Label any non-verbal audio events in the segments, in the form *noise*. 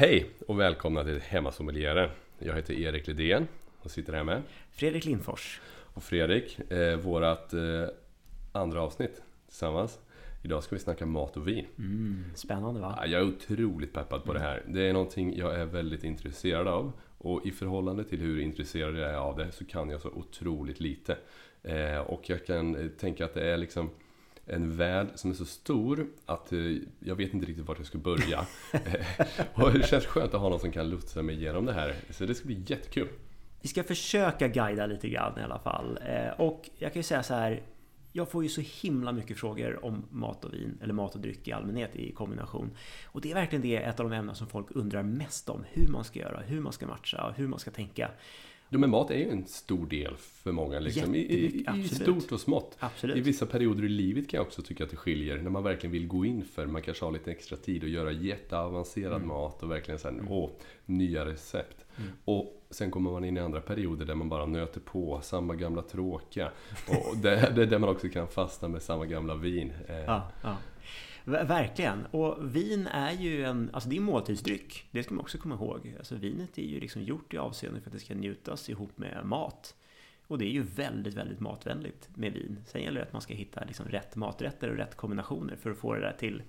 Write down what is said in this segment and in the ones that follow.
Hej och välkomna till Hemmasommeliere. Jag heter Erik Lidén och sitter här med Fredrik Lindfors. Och Fredrik, eh, vårat eh, andra avsnitt tillsammans. Idag ska vi snacka mat och vin. Mm, spännande va? Ja, jag är otroligt peppad på det här. Det är någonting jag är väldigt intresserad av. Och i förhållande till hur intresserad jag är av det så kan jag så otroligt lite. Eh, och jag kan eh, tänka att det är liksom en värld som är så stor att eh, jag vet inte riktigt vart jag ska börja. *laughs* Och det känns skönt att ha någon som kan lotsa mig igenom det här. Så det ska bli jättekul. Vi ska försöka guida lite grann i alla fall. Eh, och jag kan ju säga så här. Jag får ju så himla mycket frågor om mat och vin, eller mat och dryck i allmänhet i kombination. Och det är verkligen det, ett av de ämnen som folk undrar mest om. Hur man ska göra, hur man ska matcha, hur man ska tänka. Ja, men mat är ju en stor del för många, liksom, i, i, i stort och smått. Absolut. I vissa perioder i livet kan jag också tycka att det skiljer, när man verkligen vill gå in för, man kanske har lite extra tid att göra jätteavancerad mm. mat och verkligen såhär, mm. åh, nya recept. Mm. Och sen kommer man in i andra perioder där man bara nöter på samma gamla tråkiga. *laughs* Och är där man också kan fastna med samma gamla vin. Eh, ja. Verkligen. Och vin är ju en, alltså det är måltidsdryck. Det ska man också komma ihåg. Alltså vinet är ju liksom gjort i avseende för att det ska njutas ihop med mat. Och det är ju väldigt, väldigt matvänligt med vin. Sen gäller det att man ska hitta liksom rätt maträtter och rätt kombinationer för att få det där till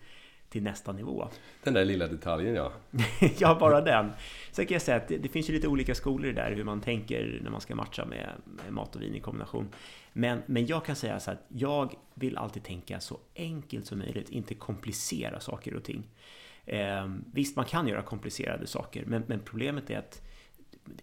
till nästa nivå. Den där lilla detaljen ja. *laughs* ja, bara den. Sen kan jag säga att det, det, finns ju lite olika skolor där hur man tänker när man ska matcha med, med, mat och vin i kombination. Men, men jag kan säga så att jag vill alltid tänka så enkelt som möjligt, inte komplicera saker och ting. Eh, visst, man kan göra komplicerade saker, men, men problemet är att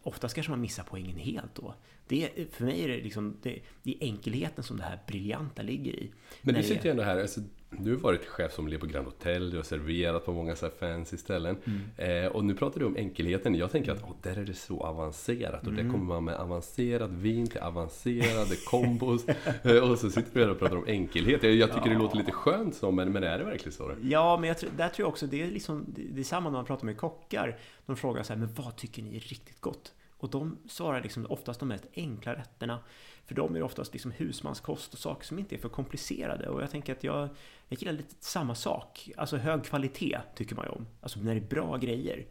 oftast kanske man missar poängen helt då. Det, för mig är det liksom det, det är enkelheten som det här briljanta ligger i. Men du sitter ju ändå här, alltså, du har varit chefsommelier på Grand Hotel, du har serverat på många så här fancy ställen. Mm. Eh, och nu pratar du om enkelheten. Jag tänker att oh, där är det så avancerat. Och mm. där kommer man med avancerat vin till avancerade kombos. *laughs* Eh, och så sitter du här och pratar om enkelhet. Jag, jag tycker ja. det låter lite skönt så, men, men är det verkligen så? Ja, men jag, där tror jag också det är, liksom, det är samma när man pratar med kockar. De frågar så här, men vad tycker ni är riktigt gott? Och de svarar liksom oftast de mest enkla rätterna. För de är oftast liksom husmanskost och saker som inte är för komplicerade. Och jag tänker att jag, jag gillar lite samma sak. Alltså hög kvalitet tycker man ju om. Alltså när det är bra grejer.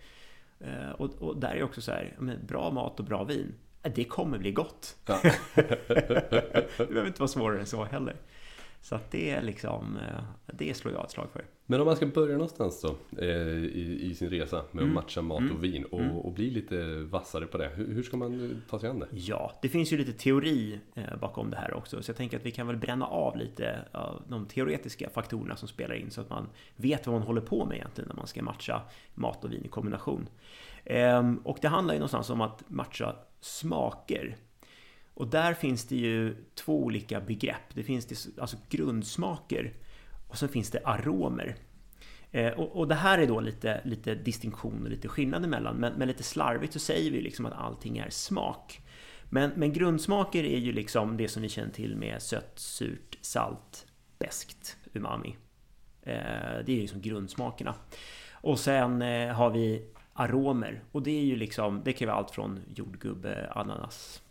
Eh, och, och där är också så här, bra mat och bra vin. Eh, det kommer bli gott. Ja. *laughs* det behöver inte vara svårare än så heller. Så att det liksom, eh, det slår jag ett slag för. Men om man ska börja någonstans då eh, i, i, sin resa med att mm. matcha mat mm. och vin och, mm. och, bli lite vassare på det. Hur, hur, ska man ta sig an det? Ja, det finns ju lite teori eh, bakom det här också. Så jag tänker att vi kan väl bränna av lite av de teoretiska faktorerna som spelar in så att man vet vad man håller på med egentligen när man ska matcha mat och vin i kombination. Ehm, och det handlar ju någonstans om att matcha smaker och där finns det ju två olika begrepp. Det finns det, alltså grundsmaker och så finns det aromer. Eh, och, och, det här är då lite, lite distinktion och lite skillnad emellan. Men, men lite slarvigt så säger vi liksom att allting är smak. Men, men grundsmaker är ju liksom det som vi känner till med sött, surt, salt, beskt, umami. Eh, det är ju liksom grundsmakerna. Och sen eh, har vi aromer och det är ju liksom, det kan vara allt från jordgubbe, ananas,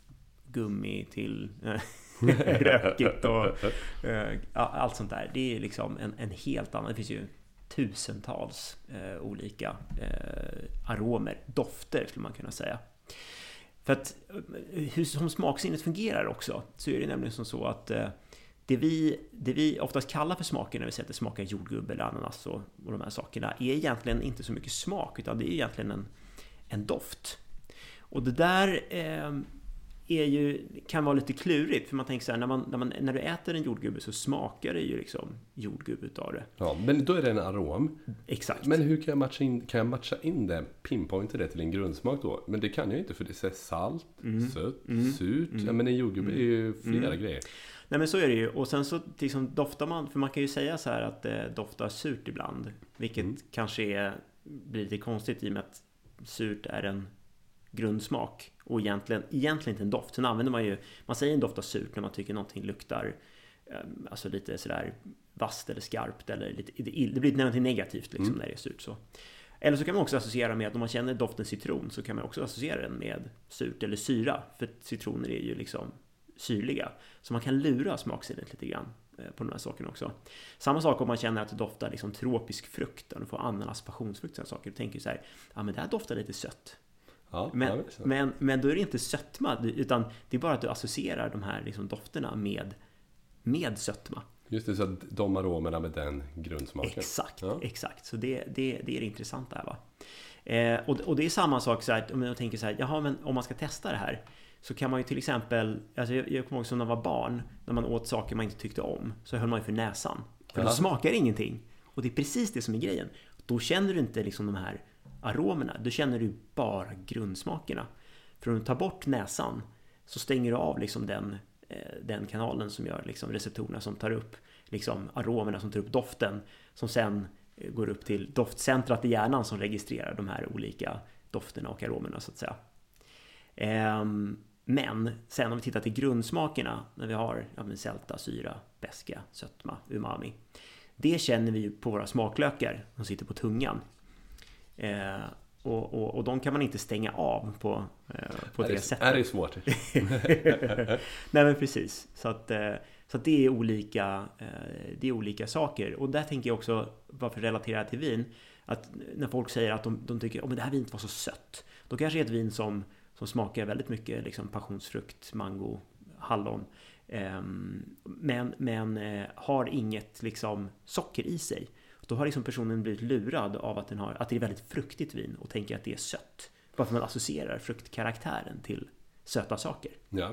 gummi till *laughs* eh, *laughs* rökigt och eh, allt sånt där. Det är liksom en, en helt annan, det finns ju tusentals eh, olika eh, aromer, dofter skulle man kunna säga. För att eh, hur som smaksinnet fungerar också så är det nämligen som så att eh, det vi, det vi oftast kallar för smaker när vi säger att det smakar jordgubbe eller ananas och, och de här sakerna är egentligen inte så mycket smak utan det är egentligen en, en doft. Och det där är ju, kan vara lite klurigt. För man tänker så här, när, man, när, man, när du äter en jordgubbe så smakar det ju liksom jordgubbe utav det. Ja, men då är det en arom. Exakt. Men hur kan jag matcha in, kan jag matcha in det, pinpointa det till en grundsmak då? Men det kan jag inte för det är salt, mm. sött, mm. surt. Mm. Ja, men en jordgubbe är ju mm. flera mm. grejer. Nej men så är det ju. Och sen så liksom doftar man, för man kan ju säga så här att det doftar surt ibland. Vilket mm. kanske är, blir lite konstigt i och med att surt är en grundsmak och egentligen, egentligen inte en doft. Sen använder man ju, man säger en doft av surt när man tycker någonting luktar ehm, alltså lite sådär vasst eller skarpt eller lite, det blir någonting negativt liksom mm. när det är surt så. Eller så kan man också associera med att om man känner doften citron så kan man också associera den med surt eller syra. För citroner är ju liksom syrliga. Så man kan lura smaksinnet lite grann. eh, på de här sakerna också. Samma sak om man känner att det doftar liksom tropisk frukt, och du får ananas, passionsfrukt och saker. Du tänker så här, ja men det här doftar lite sött. Ja, Men, men, men då är det inte sötma, utan det är bara att du associerar de här liksom dofterna med, med sötma. Just det, så att de aromerna med den grundsmaken. Exakt, Ja. exakt. Så det, det, det är det intressanta här va. Eh, och, och det är samma sak så här, om jag tänker så här, jaha men om man ska testa det här så kan man ju till exempel, alltså jag, jag kommer ihåg som när man var barn, när man åt saker man inte tyckte om, så höll man ju för näsan. För Ja. det smakar ingenting. Och det är precis det som är grejen. Då känner du inte liksom de här aromerna, då känner du bara grundsmakerna. För om du tar bort näsan så stänger du av liksom den, eh, den kanalen som gör liksom receptorerna som tar upp liksom aromerna som tar upp doften som sen eh, går upp till doftcentrat i hjärnan som registrerar de här olika dofterna och aromerna så att säga. Ehm, men sen om vi tittar till grundsmakerna när vi har ja, men sälta, syra, beska, sötma, umami. Det känner vi ju på våra smaklökar som sitter på tungan. Eh, och, och, och de kan man inte stänga av på, eh, på det, det, sättet. Är det svårt? *laughs* *laughs* Nej men precis. Så att, eh, så att det är olika eh, Det är olika saker. Och där tänker jag också, varför relatera till vin, att när folk säger att de, de tycker att det här vinet var så sött. Då kanske det är ett vin som, som smakar väldigt mycket liksom passionsfrukt, mango, hallon. Ehm, Men, men har inget liksom socker i sig. Då har liksom personen blivit lurad av att, den har, att det är väldigt fruktigt vin och tänker att det är sött. Bara för att man associerar fruktkaraktären till söta saker. Ja.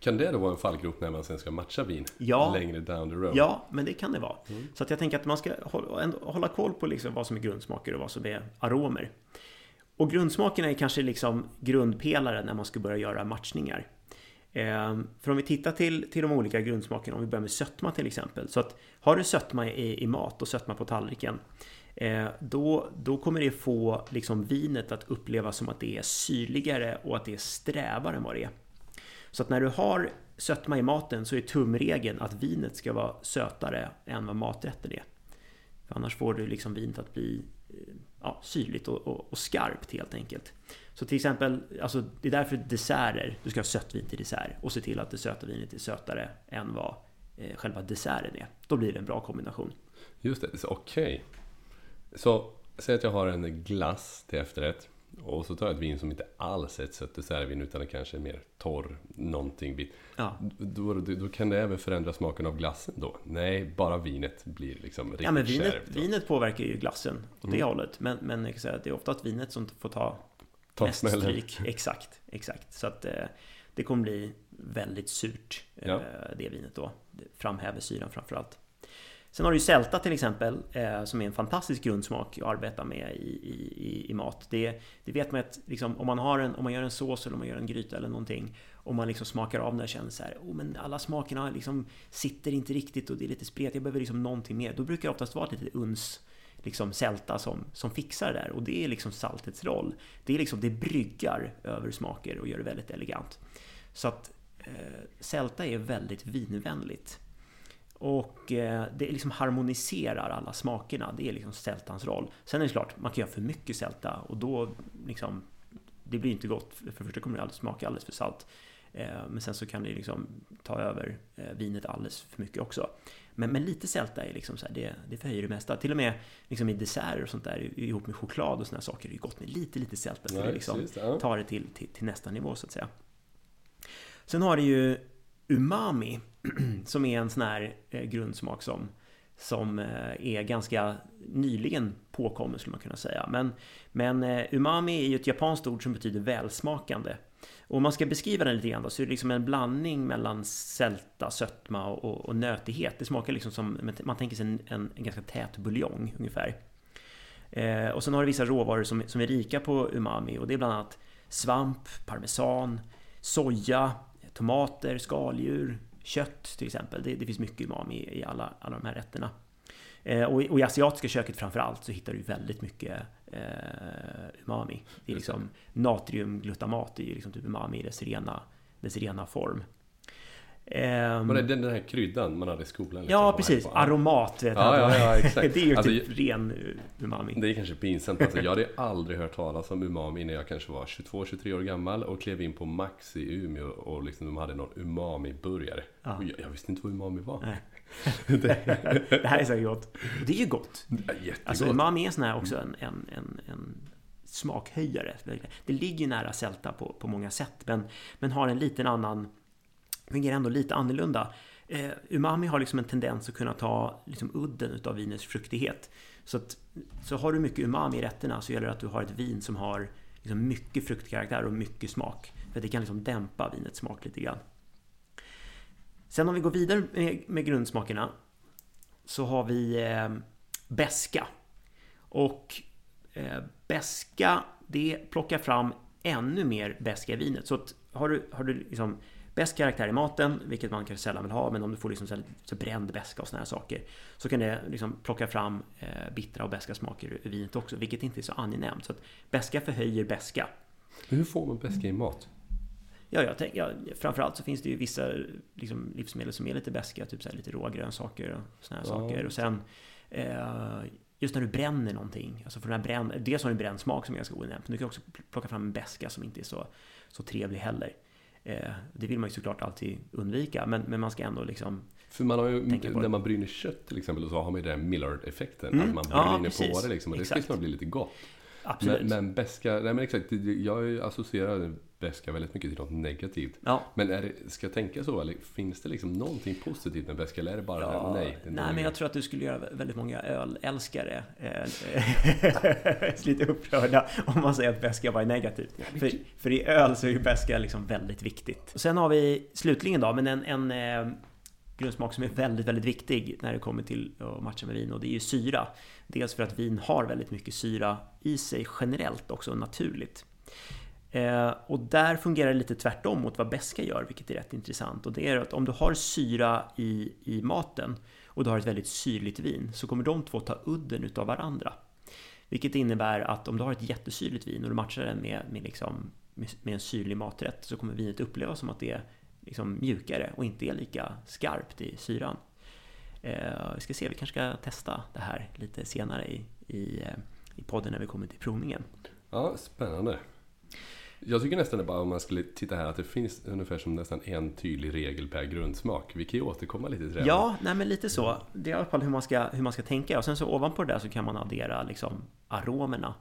Kan det då vara en fallgrop när man sen ska matcha vin Ja. längre down the road? Ja, men det kan det vara. Så att jag tänker att man ska hålla koll på liksom vad som är grundsmaker och vad som är aromer. Och grundsmakerna är kanske liksom grundpelaren när man ska börja göra matchningar. Ehm, för om vi tittar till, till de olika grundsmakerna, om vi börjar med sötma till exempel. Så att har du sötma i, i mat och sötma på tallriken, eh, då, då kommer det få liksom vinet att upplevas som att det är syrligare och att det är strävare än vad det är. Så att när du har sötma i maten så är tumregeln att vinet ska vara sötare än vad maträtten är. För annars får du liksom vinet att bli eh, ja, syrligt och, och, och skarpt helt enkelt. Så till exempel, alltså det är därför desserter, du ska ha sött vin till dessert och se till att det söta vinet är sötare än vad eh, själva desserten är. Då blir det en bra kombination. Just det, okej. okej. Så säg att jag har en glass till efterrätt. Och så tar jag ett vin som inte alls är ett sött dessertvin utan det kanske är mer torr, någonting bit. Ja, Då, då, då kan det även förändra smaken av glassen då? Nej, bara vinet blir liksom riktigt ja men vinet, kärvt vinet påverkar ju glassen åt det Mm. hållet. Men, men jag kan säga att det är oftast vinet som får ta Ta mest smällen. stryk. *laughs* Exakt, exakt. Så att eh, det kommer bli väldigt surt, eh, Ja. det vinet då. Det framhäver syran framförallt. Sen har du ju sälta till exempel, eh, som är en fantastisk grundsmak att arbeta med i, i, i, i mat. Det, det vet man att liksom, om, man har en, om man gör en sås eller om man gör en gryta eller någonting och man liksom smakar av den och känner så här, oh, men alla smakerna liksom sitter inte riktigt och det är lite spretigt, jag behöver liksom någonting mer. Då brukar det oftast vara ett litet uns liksom sälta som, som fixar det där och det är liksom saltets roll. Det är liksom, det bryggar över smaker och gör det väldigt elegant. Så att eh, sälta är väldigt vinvänligt. Och eh, det liksom harmoniserar alla smakerna. Det är liksom sältans roll. Sen är det klart, man kan göra för mycket sälta och då liksom det blir inte gott. För det första kommer det alldeles smaka alldeles för salt. Eh, men sen så kan det liksom ta över eh, vinet alldeles för mycket också. Men, men lite sälta är liksom så här, det, det förhöjer det mesta. Till och med liksom i desserter och sånt där ihop med choklad och såna här saker är det gott med lite, lite sälta. För det liksom precis, ja. tar det till, till, till nästa nivå så att säga. Sen har det ju umami *clears throat* som är en sån här eh, grundsmak som, som eh, är ganska nyligen påkommen skulle man kunna säga. Men, men eh, umami är ju ett japanskt ord som betyder välsmakande. Och om man ska beskriva den lite grann då, så är det liksom en blandning mellan sälta, sötma och, och, och nötighet. Det smakar liksom som, man tänker sig en, en, en ganska tät buljong ungefär. Eh, och sen har det vissa råvaror som, som är rika på umami och det är bland annat svamp, parmesan, soja, tomater, skaldjur, kött till exempel. Det, det finns mycket umami i, i alla, alla de här rätterna. Eh, och, i, och i asiatiska köket framförallt så hittar du väldigt mycket eh, umami. Det är liksom natriumglutamat, det är ju liksom typ umami i dess rena, dess rena form. Ehm, Var det den, här kryddan man hade i skolan? Liksom, ja, precis. Aromat, vet Ja, ja, ja, exakt. *laughs* Det är ju Alltså, typ ren umami. Det är kanske pinsamt. Alltså, jag hade *laughs* aldrig hört talas om umami när jag kanske var 22-23 år gammal och klev in på Max i Umeå och liksom, de hade någon umami-burgare. Ja. Jag, jag visste inte vad umami var. *laughs* Det, här är så gott. Och det är ju gott. jättegott. Alltså umami är sån här också en, en, en, en smakhöjare. Det ligger ju nära sälta på, på många sätt men, men har en liten annan fungerar ändå lite annorlunda. Eh, umami har liksom en tendens att kunna ta liksom udden utav vinets fruktighet. Så, att, så har du mycket umami i rätterna så gäller det att du har ett vin som har liksom mycket fruktkaraktär och mycket smak. För det kan liksom dämpa vinets smak lite grann. Sen om vi går vidare med, med grundsmakerna så har vi eh, beska. Och eh, beska, det plockar fram ännu mer beska i vinet. Så att har du, har du liksom bäst karaktär i maten, vilket man kanske sällan vill ha, men om du får liksom så, här, så bränd beska och såna här saker, så kan det liksom plocka fram eh, bittra och beska smaker ur vinet också, vilket inte är så angenämt. Så att beska förhöjer beska. Men hur får man beska i mat? Ja, jag tänk, ja, framförallt så finns det ju vissa liksom, livsmedel som är lite beska, typ så här, lite rågrönsaker och såna här Ja. saker. Och sen eh, just när du bränner någonting, alltså för den här bränn, dels har du en bränd smak som är ganska onämnt, men du kan också plocka fram en beska som inte är så, så trevlig heller. Eh, det vill man ju såklart alltid undvika, men, men man ska ändå liksom För man har ju, när man bryner kött till exempel så har man ju den Millard-effekten. Mm. Att man Ja, bryner precis. på det liksom och det ska snart bli lite gott. absolut. Men, men beska, nej men exakt, jag associerar beska väldigt mycket till något negativt. ja, Men är det, ska jag tänka så eller finns det liksom någonting positivt med beska eller är det bara Ja, nej? det är nej, men jag tror att du skulle göra väldigt många ölälskare eh, *laughs* lite upprörda om man säger att beska var negativt. För, för i öl så är ju beska liksom väldigt viktigt. Och sen har vi slutligen då, men en, en eh, grundsmak som är väldigt, väldigt viktig när det kommer till att matcha med vin och det är ju syra. Dels för att vin har väldigt mycket syra i sig generellt också naturligt. Eh, och där fungerar det lite tvärtom mot vad beska gör, vilket är rätt intressant. Och det är att om du har syra i, i maten och du har ett väldigt syrligt vin så kommer de två ta udden utav varandra. Vilket innebär att om du har ett jättesyrligt vin och du matchar den med, med, liksom, med, med en syrlig maträtt så kommer vinet upplevas som att det är liksom mjukare och inte är lika skarpt i syran. Eh, vi ska se, vi kanske ska testa det här lite senare i, i, eh, i podden när vi kommer till provningen. Ja, spännande. Jag tycker nästan det bara om man skulle titta här att det finns ungefär som nästan en tydlig regel per grundsmak. Vi kan ju återkomma lite till det. Ja, nej men lite så. Det är i alla fall hur man ska, hur man ska tänka. Och sen så ovanpå det där så kan man addera liksom aromerna.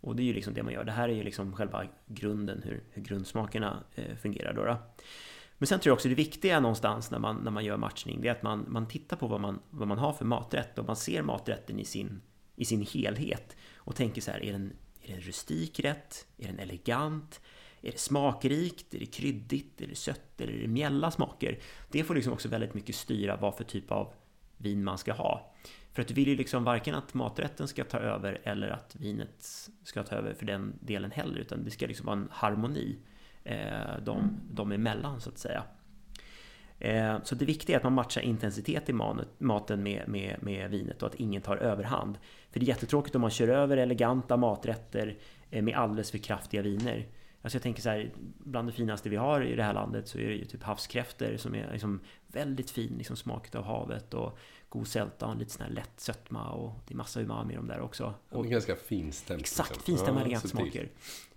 Och det är ju liksom det man gör. Det här är ju liksom själva grunden, hur, hur grundsmakerna eh, fungerar då, då. Men sen tror jag också det viktiga någonstans när man, när man gör matchning, det är att man, man tittar på vad man, vad man har för maträtt och man ser maträtten i sin, i sin helhet och tänker så här, är den, är det en rustik rätt? Är den elegant? Är det smakrikt? Är det kryddigt? Är det sött? Eller är det mjälla smaker? Det får liksom också väldigt mycket styra vad för typ av vin man ska ha. För att du vill ju liksom varken att maträtten ska ta över eller att vinet ska ta över för den delen heller, utan det ska liksom vara en harmoni eh, de, de emellan så att säga. Eh, Så det viktiga är att man matchar intensitet i manet- maten med, med, med vinet och att ingen tar överhand. För det är jättetråkigt om man kör över eleganta maträtter eh, med alldeles för kraftiga viner. Alltså jag tänker så här, bland det finaste vi har i det här landet så är det ju typ havskräftor som är liksom väldigt fin liksom smak av havet och god sälta och lite sån här lätt sötma och det är massa umami i de där också. Och men ganska finstämt. Exakt, liksom. finstämda Ja, smaker.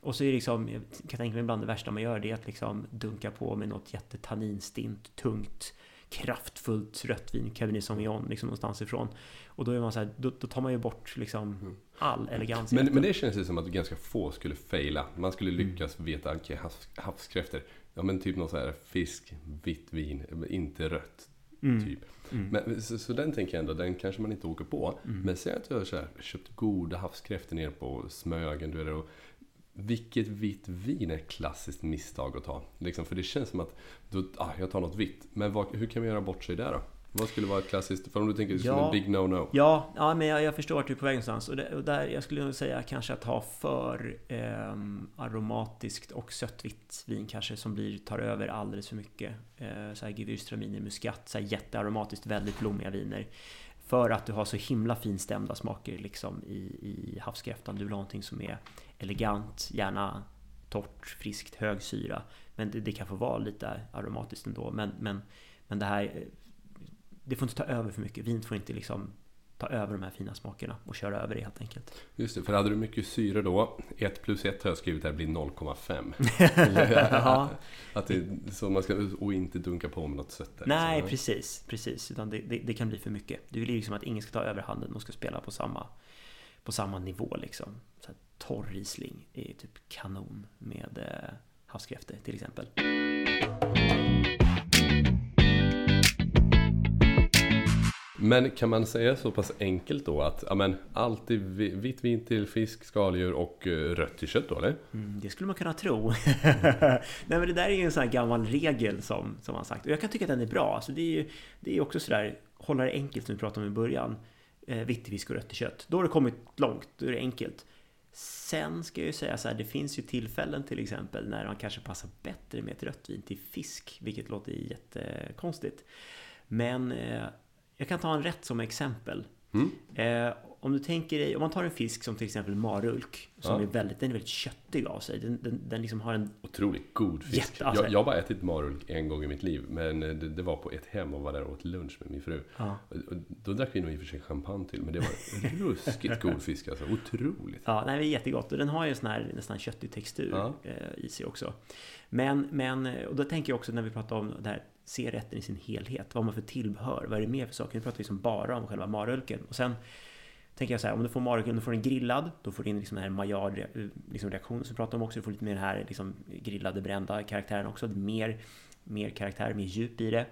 Och så är det liksom, jag kan tänka mig bland det värsta man gör det är att liksom dunka på med något jättetanninstint, tungt, kraftfullt rött vin, Cabernet Sauvignon, liksom någonstans ifrån. Och då är man så här, då, då tar man ju bort liksom all elegans. Men, det. men det känns ju som att ganska få skulle faila. Man skulle Mm. lyckas veta, okej, havs, havskräftor. Ja men typ något så här fisk, vitt vin, inte rött. Mm. Typ. Mm. Men, så, så den tänker jag ändå, den kanske man inte åker på. Mm. Men säg att du har så här, köpt goda havskräftor nere på Smögen. Du är och, vilket vitt vin är ett klassiskt misstag att ta? Liksom, för det känns som att då, ah, jag tar något vitt. Men vad, hur kan vi göra bort sig där då? Vad skulle vara ett klassiskt, för om du tänker som Ja. en big no-no. Ja, ja men jag, jag förstår vart du är på väg någonstans. Och, det, och där, jag skulle nog säga kanske att ha för ehm, aromatiskt och sött vitt vin kanske som blir, tar över alldeles för mycket. Eh, så här Gewürztraminer, muskat, så här jättearomatiskt, väldigt blommiga viner. För att du har så himla finstämda smaker liksom i, i havskräftan. Du vill ha någonting som är elegant, gärna torrt, friskt, hög syra. Men det, det kan få vara lite aromatiskt ändå. Men, men, Men det här, eh, det får inte ta över för mycket. Vinet får inte liksom ta över de här fina smakerna och köra över det helt enkelt. Just det, för hade du mycket syre då, 1 plus 1 har jag skrivit här blir 0,5. *laughs* ja. att det, så man ska, och inte dunka på med något sött där. Nej, liksom. precis, precis. Utan det, det, det, kan bli för mycket. Du vill liksom att ingen ska ta över handen och ska spela på samma, på samma nivå liksom. Så torr Riesling är typ kanon med eh, havskräftor till exempel. Men kan man säga så pass enkelt då att ja, men, vitt vin till fisk, skaldjur och eh, rött till kött då eller? Mm, det skulle man kunna tro. *laughs* Nej men det där är ju en sån här gammal regel som, som man sagt. Och jag kan tycka att den är bra. Alltså, det är ju det är också sådär, hålla det enkelt som vi pratade om i början. Eh, vitt till fisk och rött till kött. Då har det kommit långt, då är det enkelt. Sen ska jag ju säga så här, det finns ju tillfällen till exempel när man kanske passar bättre med ett rött vin till fisk, vilket låter jättekonstigt. Men eh, jag kan ta en rätt som exempel. Mm. Eh, om du tänker dig, om man tar en fisk som till exempel marulk, som ja. är väldigt, den är väldigt köttig av sig. Den, den, den liksom har en... Otroligt god fisk. Jätte, alltså, jag, jag har bara ätit marulk en gång i mitt liv, men det, det, var på ett hem och var där och åt lunch med min fru. Ja. Och, då drack vi nog i och för sig champagne till, men det var ruskigt *laughs* god fisk alltså. Otroligt. Ja, nej, det är jättegott. Och den har ju en sån här nästan köttig textur ja. eh, i sig också. Men, men, och då tänker jag också när vi pratar om det här se rätten i sin helhet. Vad har man för tillbehör? Vad är det mer för saker? Nu pratar vi liksom bara om själva marulken. Och sen tänker jag så här, om du får marulken, du får den grillad, då får du in liksom den här maillard eh, liksom reaktionen som vi pratade om också. Du får lite mer den här liksom grillade, brända karaktären också. Mer, mer karaktär, mer djup i det.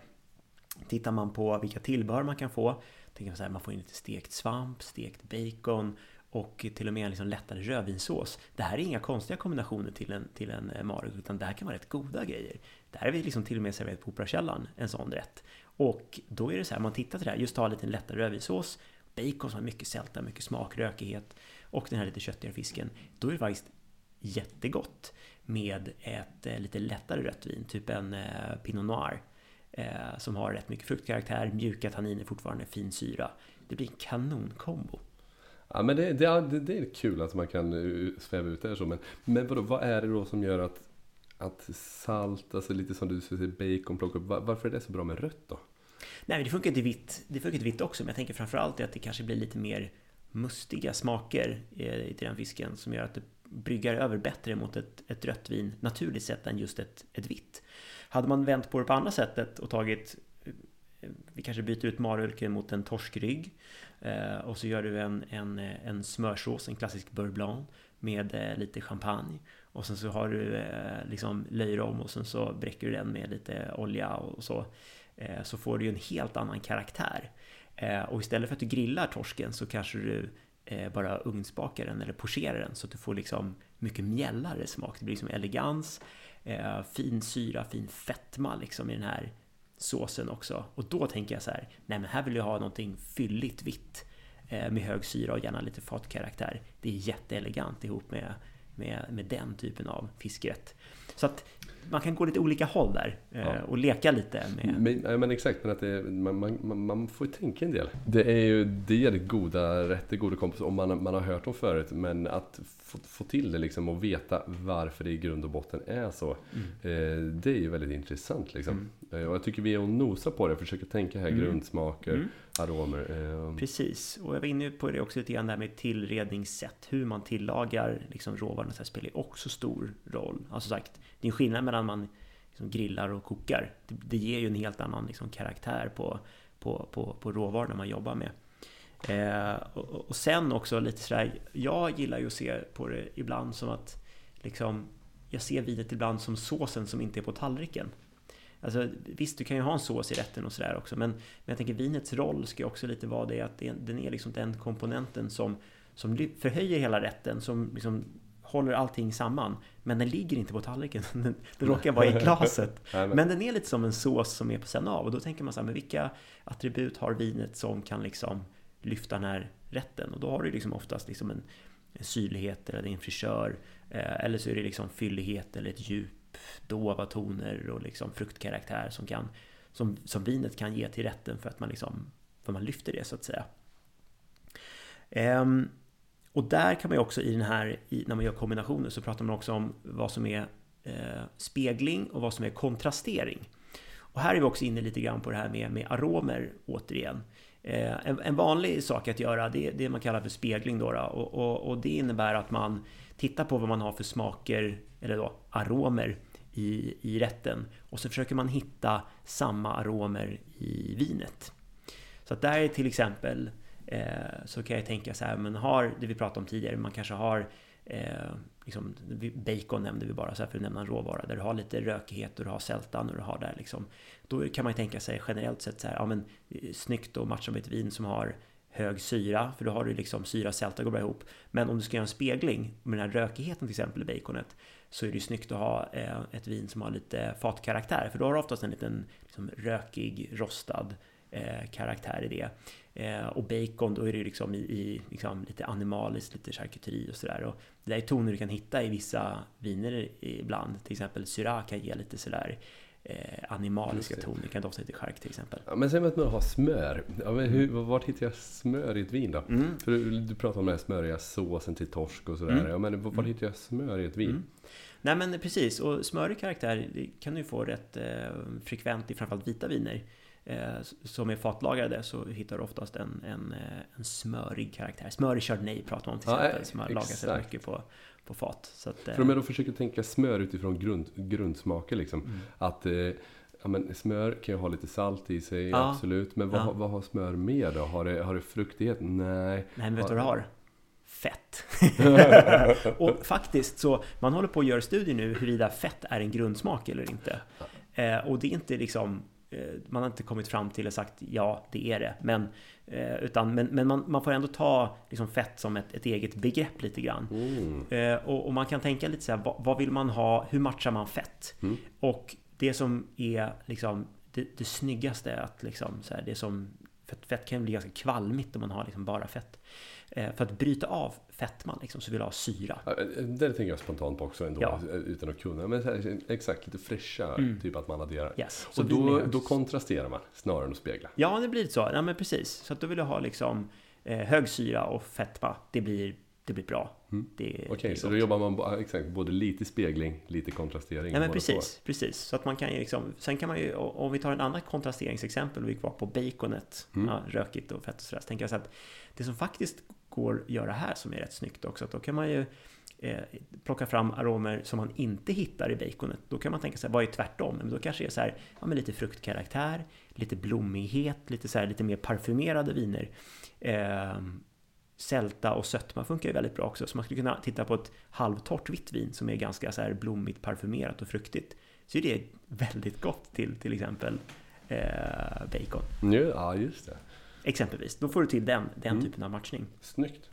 Tittar man på vilka tillbehör man kan få, tänker man så här, man får in lite stekt svamp, stekt bacon, och till och med en liksom lättare rödvinssås. Det här är inga konstiga kombinationer till en, till en eh, utan det här kan vara rätt goda grejer. Där här är vi liksom till och med serverat på Operakällaren, en sån rätt. Och då är det så här, man tittar till det här, just ta en lite lättare rödvinssås, bacon som har mycket sälta, mycket smak, rökighet och den här lite köttigare fisken. Då är det faktiskt jättegott med ett eh, lite lättare rött vin, typ en eh, Pinot Noir. Eh, som har rätt mycket fruktkaraktär, mjuka tanniner, fortfarande fin syra. Det blir en kanonkombo. Ja, men det, det, det, är kul att man kan eh, sväva ut det så. Men, men vadå, vad är det då som gör att, att salt, alltså lite som du säger, bacon, plocka upp, varför är det så bra med rött då? Nej, men det funkar inte vitt. Det funkar inte vitt också, men jag tänker framförallt att det kanske blir lite mer mustiga smaker eh, i den fisken som gör att det bryggar över bättre mot ett, ett rött vin naturligt sett än just ett, ett vitt. Hade man vänt på det på andra sättet och tagit eh, vi kanske byter ut marulken mot en torskrygg eh, och så gör du en, en, en smörsås, en klassisk beurre blanc med lite champagne. Och sen så har du eh, liksom löjrom och sen så bräcker du den med lite olja och så. Eh, så får du ju en helt annan karaktär. Eh, och istället för att du grillar torsken så kanske du eh, bara ugnsbakar den eller pocherar den så att du får liksom mycket mjällare smak. Det blir liksom elegans, fin syra, fin fetma liksom i den här såsen också. Och då tänker jag så här, nej men här vill jag ha någonting fylligt vitt med hög syra och gärna lite fatkaraktär. Det är jätteelegant ihop med, med, med den typen av fiskrätt. Så att man kan gå lite olika håll där eh, ja. och leka lite med... Men, men exakt, men att det, man, man, man får ju tänka en del. Det är ju det är goda rätter, goda kompisar, om man, man har hört dem förut. Men att få, få till det liksom och veta varför det i grund och botten är så. Mm. Eh, det är ju väldigt intressant liksom. Mm. Eh, och jag tycker vi är och nosar på det, försöker tänka här mm. grundsmaker, mm aromer. Eh, Precis, och jag var inne på det också lite grann där med tillredningssätt. Hur man tillagar liksom råvarorna så här spelar också stor roll. Alltså sagt, det är en skillnad mellan man liksom grillar och kokar. Det, det, ger ju en helt annan liksom karaktär på, på, på, på råvarorna man jobbar med. Eh, och, och, sen också lite sådär, jag gillar ju att se på det ibland som att liksom, jag ser vinet ibland som såsen som inte är på tallriken. Alltså, visst, du kan ju ha en sås i rätten och sådär också, men, men jag tänker vinets roll ska ju också lite vara det att den är liksom den komponenten som, som förhöjer hela rätten, som liksom håller allting samman. Men den ligger inte på tallriken, *laughs* den, den råkar vara i glaset. *laughs* men den är lite som en sås som är på sen av. Och då tänker man så här, men vilka attribut har vinet som kan liksom lyfta den här rätten? Och då har du liksom oftast liksom en, en syrlighet eller en frisör. Eh, eller så är det liksom fyllighet eller ett djup dova toner och liksom fruktkaraktär som, kan, som, som vinet kan ge till rätten för att man, liksom, för man lyfter det så att säga. Ehm, och där kan man ju också i den här, i, när man gör kombinationer så pratar man också om vad som är eh, spegling och vad som är kontrastering. Och här är vi också inne lite grann på det här med, med aromer återigen. Eh, en, en, vanlig sak att göra det är det man kallar för spegling då, då och, och, och, det innebär att man tittar på vad man har för smaker eller då aromer i, i rätten och så försöker man hitta samma aromer i vinet. Så att där är till exempel eh, så kan jag tänka så här, men har det vi pratade om tidigare, man kanske har eh, liksom, bacon nämnde vi bara så här för att nämna en råvara där du har lite rökighet och du har sältan och du har där liksom. Då kan man tänka sig generellt sett så här, ja men eh, snyggt och matcha med ett vin som har hög syra, för då har du liksom syra sälta går bra ihop. Men om du ska göra en spegling med den här rökigheten till exempel i baconet så är det ju snyggt att ha eh, ett vin som har lite fatkaraktär, för då har du oftast en liten liksom, rökig, rostad eh, karaktär i det. Eh, och bacon, då är det liksom i, i liksom lite animaliskt, lite charkuteri och sådär. Och det där är toner du kan hitta i vissa viner ibland. Till exempel Syrah kan ge lite sådär eh, animaliska toner. Kan dofta lite chark till exempel. Ja, men säg att man har smör. Ja, men hur, vart hittar jag smör i ett vin då? Mm. För du, du pratar om den här smöriga såsen till torsk och sådär. Mm. Ja, men var mm. hittar jag smör i ett vin? Mm. Nej men precis, och smörig karaktär kan du få rätt eh, frekvent i framförallt vita viner. Eh, som är fatlagrade så hittar du oftast en, en, eh, en smörig karaktär. Smörig chardonnay pratar man om till exempel, ja, som har lagrats rätt mycket på, på fat. Så att, För om jag då försöker tänka smör utifrån grund, grundsmaker liksom. Mm. Att eh, ja, men smör kan ju ha lite salt i sig, ja. absolut. Men vad, ja. vad har smör med då? Har det, har det fruktighet? Nej. Nej, men vet du vad det har? Fett. *laughs* och faktiskt så, man håller på att göra studier nu huruvida fett är en grundsmak eller inte. Eh, och det är inte liksom Eh, man har inte kommit fram till och sagt ja, det är det. Men, eh, utan, men, men man, man får ändå ta liksom fett som ett, ett eget begrepp lite grann. Mm. Eh, och, och, man kan tänka lite så här, vad, vad, vill man ha? Hur matchar man fett? Mm. Och det som är liksom det, det snyggaste att liksom så här, det som fett, fett kan bli ganska kvalmigt om man har liksom bara fett. Eh, för att bryta av fettman liksom, så vill du ha syra. Ja, eh, det tänker jag spontant på också ändå, ja. Eh, utan att kunna. Men här, exakt, lite fräscha, mm. typ att man adderar. Yes. och då, då kontrasterar man snarare än att spegla. Ja, det blir så. Ja, men precis. Så att då vill du ha liksom hög syra och fetma. Det blir, det blir bra. Mm. Okej, okay, så då jobbar man exakt, både lite spegling, lite kontrastering. Ja, men precis, precis. Så att man kan ju liksom, sen kan man ju, om vi tar en annan kontrasteringsexempel, vi är kvar på baconet, mm. ja, rökigt och fett och sådär, så tänker jag så att det som faktiskt går att göra här som är rätt snyggt också. Att då kan man ju eh, plocka fram aromer som man inte hittar i baconet. Då kan man tänka sig, vad är tvärtom? Men då kanske det är så här, ja, lite fruktkaraktär, lite blommighet, lite, så här, lite mer parfymerade viner. Eh, sälta och sötma funkar ju väldigt bra också. Så man skulle kunna titta på ett halvtorrt vitt vin som är ganska så här blommigt, parfymerat och fruktigt. Så är det väldigt gott till till exempel eh, bacon. Ja, just det. Exempelvis. Då får du till den, den mm. typen av matchning. Snyggt.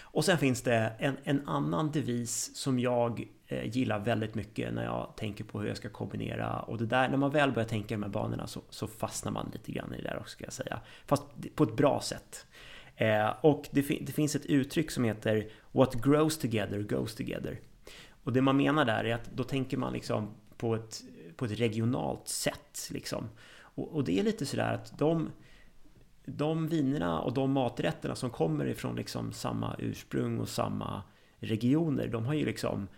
Och sen finns det en, en annan devis som jag eh, gillar väldigt mycket när jag tänker på hur jag ska kombinera. Och det där, när man väl börjar tänka de här banorna så, så fastnar man lite grann i det där också ska jag säga. Fast på ett bra sätt. Eh, och det, det, finns ett uttryck som heter What grows together goes together. Och det man menar där är att då tänker man liksom på ett, på ett regionalt sätt. Liksom. Och, och det är lite sådär att de de vinerna och de maträtterna som kommer ifrån liksom samma ursprung och samma regioner, de har ju liksom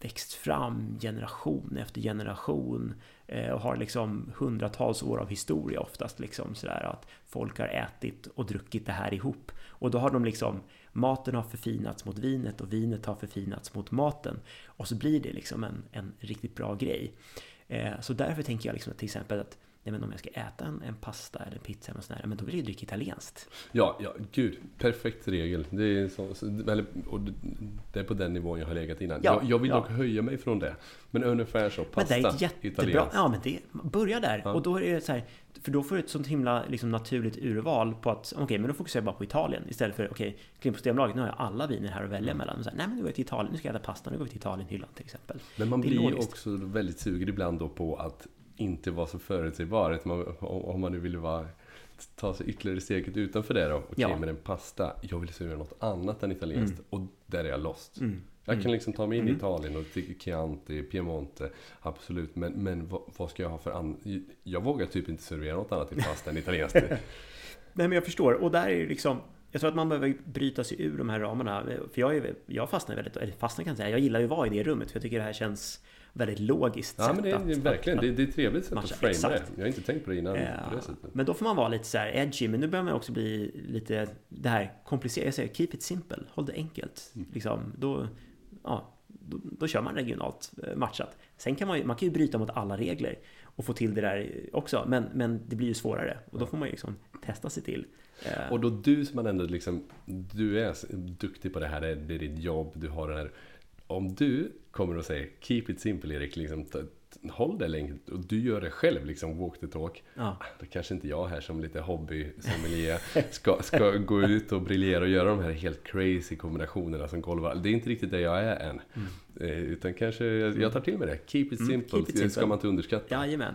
växt fram generation efter generation eh, och har liksom hundratals år av historia oftast liksom sådär att folk har ätit och druckit det här ihop och då har de liksom maten har förfinats mot vinet och vinet har förfinats mot maten och så blir det liksom en, en riktigt bra grej. Eh, så därför tänker jag liksom till exempel att nej men om jag ska äta en, en pasta eller en pizza eller sådär, men då vill jag dricka italienskt. Ja, ja, gud, perfekt regel. Det är, så, så, eller, och det är på den nivån jag har legat innan. Ja, jag, jag vill ja. dock höja mig från det. Men ungefär så, pasta, men det är jättebra. italienskt. Ja, men det, börja där. Ja. Och då är det så här, för då får du ett sånt himla liksom, naturligt urval på att okej, okay, men då fokuserar jag bara på Italien istället för okej, okay, på Systembolaget, nu har jag alla viner här att välja mm. mellan. Så här, Nej, men nu går jag till Italien, nu ska jag äta pasta, nu går vi till Italienhyllan till exempel. Men man blir ju också väldigt sugen ibland då på att inte vara så förutsägbar. Om man nu vill vara, ta sig ytterligare steget utanför det då. Okej, okay, ja. men en pasta, jag vill servera något annat än italienskt. Mm. Och där är jag lost. Mm. Jag kan mm. liksom ta mig in i mm. Italien och till Chianti, Piemonte, absolut. Men, men vad, vad, ska jag ha för annat? Jag vågar typ inte servera något annat till pasta än italienskt. *laughs* Nej men jag förstår. Och där är det liksom jag tror att man behöver bryta sig ur de här ramarna. För jag, är, jag fastnar väldigt, eller fastnar kan jag säga, jag gillar ju att vara i det rummet. För jag tycker det här känns väldigt logiskt ja, sätt men det är, att, verkligen, att, det, är, det ett trevligt sätt att framea det. Jag har inte tänkt på det innan Eh, på det. Men då får man vara lite så här edgy, men nu börjar man också bli lite det här komplicerat. Jag säger keep it simple, håll det enkelt. Mm. Liksom, då, ja, då, då kör man regionalt eh, matchat. Sen kan man man kan ju bryta mot alla regler och få till det där också, men, men det blir ju svårare och då får man ju liksom testa sig till. Eh, Och då du som man ändå liksom, du är duktig på det här, det är ditt jobb, du har den här. Om du kommer och säger Keep it simple Erik, liksom, håll det länge och du gör det själv, liksom walk the talk. ja. Då kanske inte jag här som lite hobby sommelier ska, ska gå ut och briljera och göra de här helt crazy kombinationerna som golvar. Det är inte riktigt det jag är än. Eh, Utan kanske jag tar till mig det. Keep it Mm, simple, keep it det ska simple. man inte underskatta. Jajamän.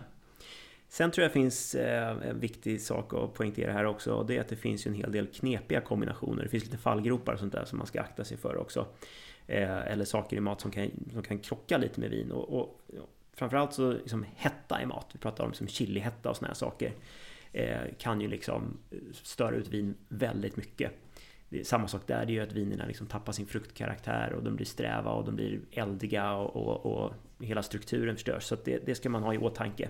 Sen tror jag finns eh, en viktig sak att poängtera här också och det är att det finns en hel del knepiga kombinationer. Det finns lite fallgropar och sånt där som man ska akta sig för också. Eh, eller saker i mat som kan, som kan krocka lite med vin. Och, och framförallt så liksom hetta i mat, vi pratar om liksom chilihetta och såna här saker. Eh, kan ju liksom störa ut vin väldigt mycket. Det samma sak där, det är ju att vinerna liksom tappar sin fruktkaraktär och de blir sträva och de blir eldiga och, och, och hela strukturen förstörs. Så att det, det ska man ha i åtanke.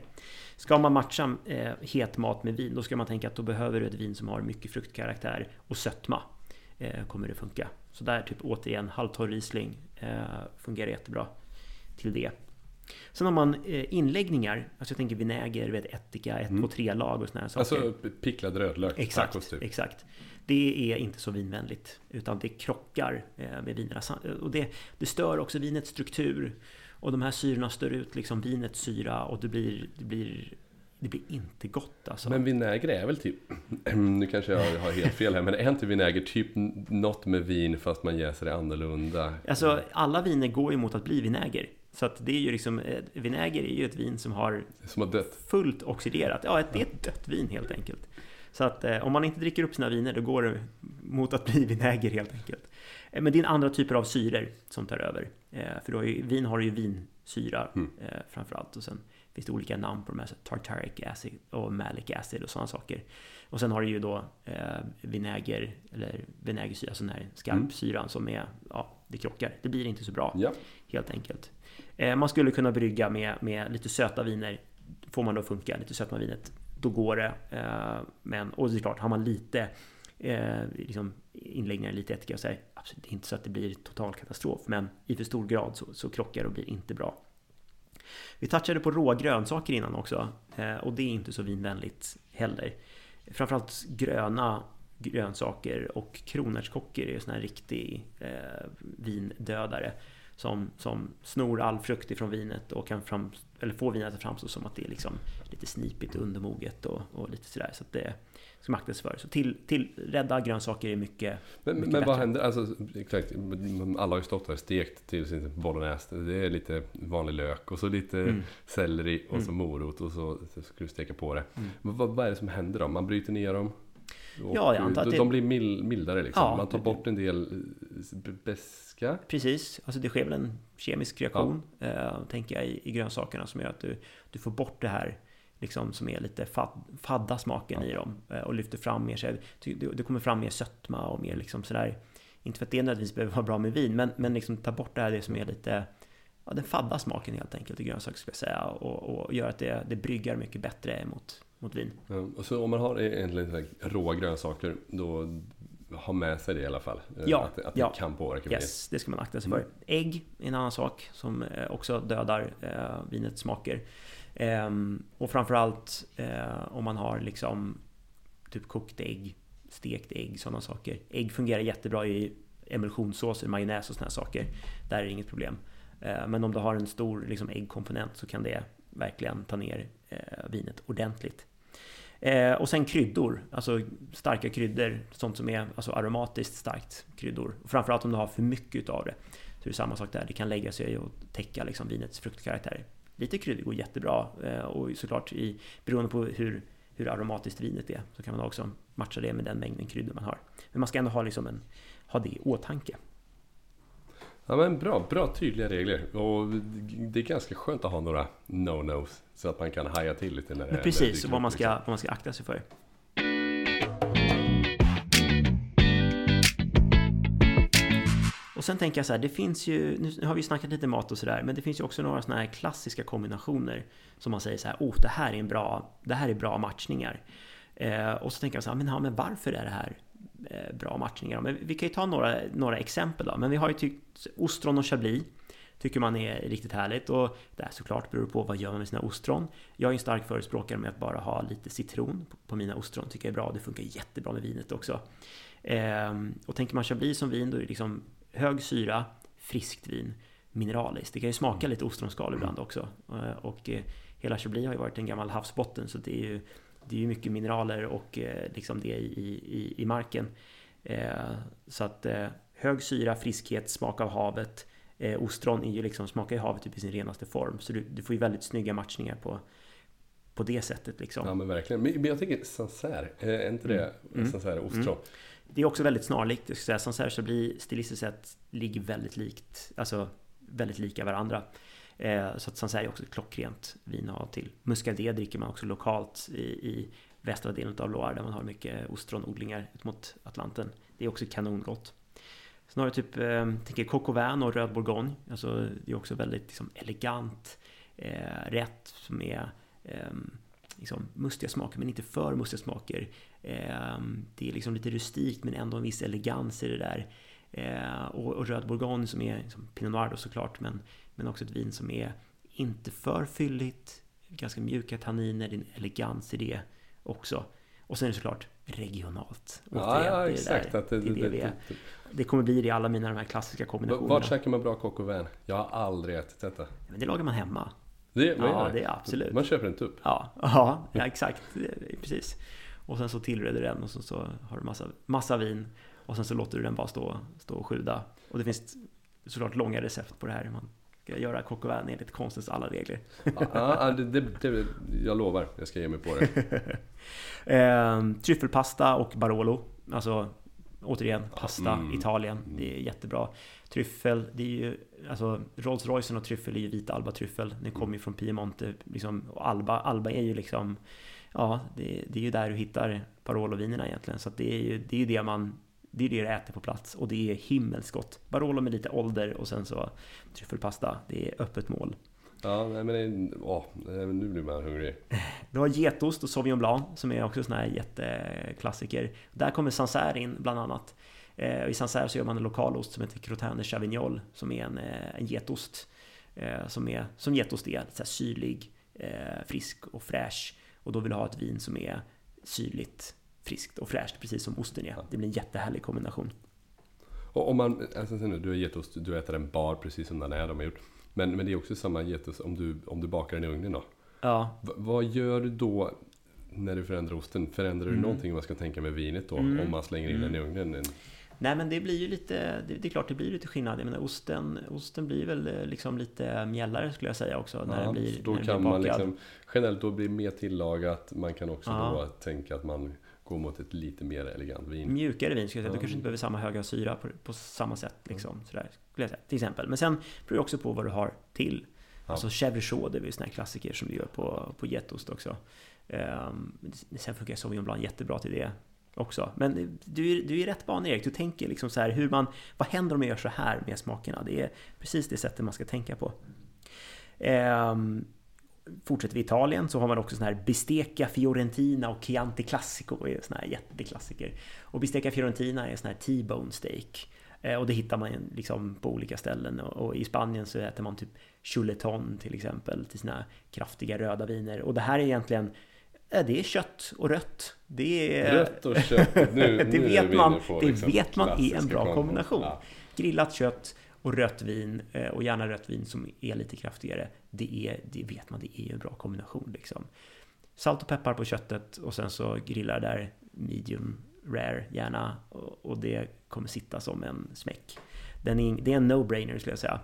Ska man matcha eh, het mat med vin, då ska man tänka att då behöver du ett vin som har mycket fruktkaraktär och sötma. Eh, kommer det funka. Så där typ återigen halvtorr Riesling eh, fungerar jättebra till det. Sen har man eh, inläggningar, alltså jag tänker vinäger, vet, ättika, 1, 2, 3 lag och här saker. Alltså picklad rödlök, Exakt, tacos typ. exakt. Det är inte så vinvänligt, utan det krockar eh, med vinerna. Och det, det stör också vinets struktur. Och de här syrorna stör ut liksom vinets syra och det blir, det blir, det blir inte gott alltså. Men vinäger är väl typ, *clears throat* nu kanske jag har helt fel här, men är inte vinäger typ något med vin fast man jäser det annorlunda? Alltså alla viner går ju mot att bli vinäger. Så att det är ju liksom, eh, vinäger är ju ett vin som har Som har dött? fullt oxiderat. Ja, det är ett dött vin helt enkelt. Så att eh, om man inte dricker upp sina viner då går det mot att bli *laughs* vinäger helt enkelt. Eh, men det är andra typer av syror som tar över. Eh, för då ju, vin har ju vinsyra Mm. framförallt. Och sen finns det olika namn på de här, tartaric acid och malic acid och sådana saker. Och sen har du ju då eh, vinäger, eller vinägersyra, sån här skarpsyran som är, ja, det krockar. Det blir inte så bra Ja. helt enkelt. Eh, man skulle kunna brygga med, med lite söta viner. Får man då funka, lite sötma vinet, då går det. Eh, men, och det är klart, har man lite eh, liksom inläggningar, lite ättika och så här, absolut, det är inte så att det blir total katastrof. Men i för stor grad så, så krockar det och blir inte bra. Vi touchade på råa grönsaker innan också. Eh, och det är inte så vinvänligt heller. Framförallt gröna grönsaker och kronärtskockor är ju sån här riktig eh, vindödare. Som, som snor all frukt ifrån vinet och kan fram, eller få vinet att framstå som att det är liksom lite snipigt och undermoget och, och lite sådär. Så att det ska man akta sig för. Så till, till rädda grönsaker är mycket, Men, mycket men vad händer? Alltså, exakt, alla har ju stått där stekt till sin bolognese. Det är lite vanlig lök och så lite Mm. selleri och så Mm. morot och så, så ska du steka på det. Mm. Vad, vad är det som händer då? Man bryter ner dem? Ja, jag antar att de, det- de blir mil, mildare liksom. Ja. Man tar bort en del eh, beska. Precis, alltså det sker väl en kemisk reaktion eh, tänker jag i, i grönsakerna som gör att du, du får bort det här liksom som är lite fad, fadda smaken i dem eh, och lyfter fram mer så här, det, det kommer fram mer sötma och mer liksom sådär inte för att det nödvändigtvis behöver vara bra med vin men, men liksom ta bort det här det som är lite ja, den fadda smaken helt enkelt i grönsaker skulle jag säga och, och gör att det, det bryggar mycket bättre mot, mot vin. Ja, och så om man har egentligen så här råa grönsaker då ha med sig det i alla fall. Eh, Ja, att, att ja. det kan påverka vinet. Yes, det ska man akta sig Mm. för. Ägg är en annan sak som eh, också dödar eh, vinets smaker. Ehm, och framförallt eh, om man har liksom typ kokt ägg, stekt ägg, sådana saker. Ägg fungerar jättebra i emulsionssåser, majonnäs och sådana saker. Där är det inget problem. Eh, men om du har en stor liksom, äggkomponent så kan det verkligen ta ner eh, vinet ordentligt. Eh, och sen kryddor, alltså starka kryddor, sånt som är alltså aromatiskt starkt kryddor. Och framförallt om du har för mycket utav det. Så det är samma sak där, det kan lägga sig och täcka liksom vinets fruktkaraktär. Lite kryddor går jättebra eh, och såklart i, beroende på hur, hur aromatiskt vinet är så kan man också matcha det med den mängden kryddor man har. Men man ska ändå ha, liksom en, ha det i åtanke. Ja men bra, bra tydliga regler. Och det är ganska skönt att ha några no-nos. Så att man kan haja till lite när Men det precis, vad man, ska, liksom. vad man ska akta sig för. Och sen tänker jag så här, det finns ju, nu har vi snackat lite mat och sådär, men det finns ju också några sådana här klassiska kombinationer som man säger så här, oh, det här är en bra, det här är bra matchningar. Eh, och så tänker jag så här, men, ja, men varför är det här Eh, bra matchningar? Men vi kan ju ta några, några exempel då, men vi har ju tyckt ostron och chablis tycker man är riktigt härligt och det här såklart beror på vad gör man med sina ostron. Jag är en stark förespråkare med att bara ha lite citron på mina ostron, tycker jag är bra. Det funkar jättebra med vinet också. Ehm, och tänker man chablis som vin, då är det liksom hög syra, friskt vin, mineraliskt. Det kan ju smaka lite ostronskal ibland också. Eh, och eh, hela Chablis har ju varit en gammal havsbotten så det är ju, det är ju mycket mineraler och eh, liksom det i, i, i marken. Så att hög syra, friskhet, smak av havet. Ostron är ju liksom, smakar ju havet typ i sin renaste form. Så du, du får ju väldigt snygga matchningar på, på det sättet liksom. Ja men verkligen. Men jag tänker Sancerre, är inte det mm. mm. Sancerre ostron? Mm. Det är också väldigt snarlikt. Jag ska säga. Sancerre så blir stilistiskt sett ligger väldigt likt. Alltså väldigt lika varandra. Eh, så att Sancerre är också ett klockrent vin att ha till. Muscadet dricker man också lokalt i, i västra delen av Loire där man har mycket ostronodlingar ut mot Atlanten. Det är också kanongott. Sen har du typ, eh, tänker Coq och Röd Bourgogne. Alltså det är också väldigt liksom, elegant eh, rätt som är eh, liksom, mustiga smaker men inte för mustiga smaker. Eh, det är liksom lite rustikt men ändå en viss elegans i det där. Eh, och, och, röd bourgogne som är liksom Pinot Noir då såklart men, men också ett vin som är inte för fylligt, ganska mjuka tanniner, det är en elegans i det också. Och sen är det såklart regionalt. Ja, ja det exakt. Där, det, det, det, det, det, kommer bli det i alla mina de här klassiska kombinationerna. Vart käkar man bra coq au Jag har aldrig ätit detta. Men det lagar man hemma. Det, ja, det är absolut. Man köper en tupp? Ja, *laughs* ja, ja exakt. Precis. Och sen så tillreder du den och så, så har du massa, massa vin. Och sen så låter du den bara stå, stå och sjuda. Och det finns såklart långa recept på det här. Man göra au enligt konstens alla regler. Ja, det, det, det, jag lovar, jag ska ge mig på det. *laughs* eh, tryffelpasta och Barolo. Alltså återigen, pasta, mm. Italien. Det är jättebra. Tryffel, det är ju, alltså Rolls Royce och tryffel är ju vita Alba-tryffel. Den kommer ju från Piemonte, liksom, och Alba, Alba är ju liksom, ja, det, det är ju där du hittar Barolo-vinerna egentligen. Så det är ju det, är ju det man det är det du äter på plats och det är himmelsgott. Barolo med lite ålder och sen så tryffelpasta. Det är öppet mål. Ja, men det, åh, nu blir man hungrig. Du har getost och Sauvignon Blanc som är också sån här jätteklassiker. Där kommer Sancerre in bland annat. Eh, I Sancerre så gör man en lokalost som heter Crottin de Chavignol som är en, eh, en getost. Eh, som, är, som getost är, så här syrlig, frisk och fräsch. Och då vill du ha ett vin som är syrligt, friskt och fräscht, precis som osten är. Det blir en jättehärlig kombination. Och om man, alltså, du har getost, du äter den bar precis som den är, de har gjort. Men, men det är också samma getost om du, om du bakar den i ugnen då. Ja. V vad gör du då när du förändrar osten? Förändrar du mm. någonting man ska tänka med vinet då? Mm. Om man slänger in den i mm. ugnen? Nej men det blir ju lite, det, det, är klart det blir lite skillnad. Jag menar osten, osten blir väl eh, liksom lite mjällare skulle jag säga också. När ja, den blir, då när kan man liksom, generellt då blir mer tillagat. Man kan också ja. då tänka att man går mot ett lite mer elegant vin. Mjukare vin skulle jag säga. Du kanske inte behöver samma höga syra på, på samma sätt. Liksom, mm. sådär, skulle jag säga, till exempel. Men sen beror det också på vad du har till. Ja. Alltså Chevre Chaud, det är ju sådana här klassiker som du gör på, på getost också. Um, sen funkar Sauvignon Blanc jättebra till det också. Men du, är, du är rätt bana Erik, du tänker liksom så här hur man, vad händer om jag gör så här med smakerna? Det är precis det sättet man ska tänka på. Um, Fortsätter vi Italien så har man också sån här Bistecca Fiorentina och Chianti Classico är såna här jätteklassiker. Och Bistecca Fiorentina är sån här T-bone steak. Eh, och det hittar man liksom på olika ställen. Och i Spanien så äter man typ chuleton till exempel till sina kraftiga röda viner. Och det här är egentligen det är kött och rött. Det är... Rött och kött. Nu, *laughs* det vet man, på, det liksom, vet man är en bra kombination. Ja. Grillat kött och rött vin eh, och gärna rött vin som är lite kraftigare. Det, är, det vet man, det är en bra kombination liksom. Salt och peppar på köttet och sen så grillar där medium rare gärna och det kommer sitta som en smäck. Den är, det är en no-brainer skulle jag säga.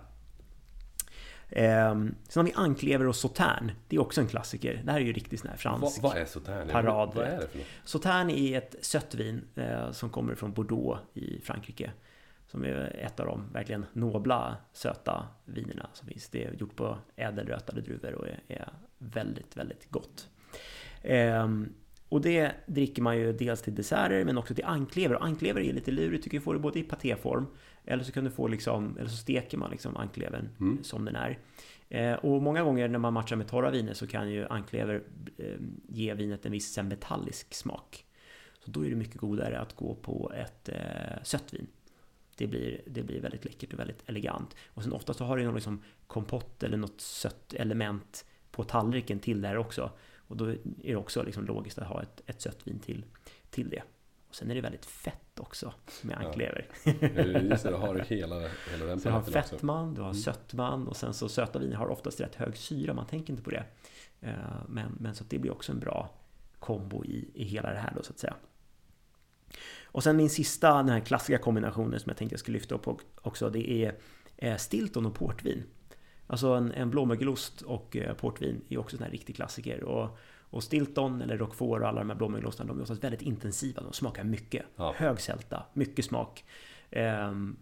Um, sen har vi anklever och sautern. Det är också en klassiker. Det här är ju riktigt sån här fransk vad, är sautern? parad. Vad är det för något? Sautern är ett sött vin eh, som kommer från Bordeaux i Frankrike. Som är ett av de verkligen nobla söta vinerna som finns. Det är gjort på ädelrötade druvor och är, väldigt, väldigt gott. Um, och det dricker man ju dels till desserter men också till anklever. Och anklever är lite lurigt, du kan få det både i patéform Eller så kan du få liksom, eller så steker man liksom anklevern Mm. som den är. Eh, och många gånger när man matchar med torra viner så kan ju anklever eh, ge vinet en viss metallisk smak. Så då är det mycket godare att gå på ett eh, sött vin. Det blir, det blir väldigt läckert och väldigt elegant. Och sen ofta så har det någon liksom kompott eller något sött element på tallriken till det här också. Och då är det också liksom logiskt att ha ett, ett sött vin till, till det. Och sen är det väldigt fett också med Ja. anklever. Eh, Just det, då har du hela, hela den Så du har fettman, du har Mm. sötman och sen så söta viner har oftast rätt hög syra, man tänker inte på det. Eh, Men, men så det blir också en bra kombo i, i hela det här då så att säga. Och sen min sista, den här klassiska kombinationen som jag tänkte jag skulle lyfta upp också, det är eh, Stilton och portvin. Alltså en, en blåmögelost och eh, portvin är också en här riktig klassiker. Och, och Stilton eller Roquefort och alla de här blåmögelostarna, de är oftast väldigt intensiva, de smakar mycket. Ja. Hög sälta, mycket smak. Ehm,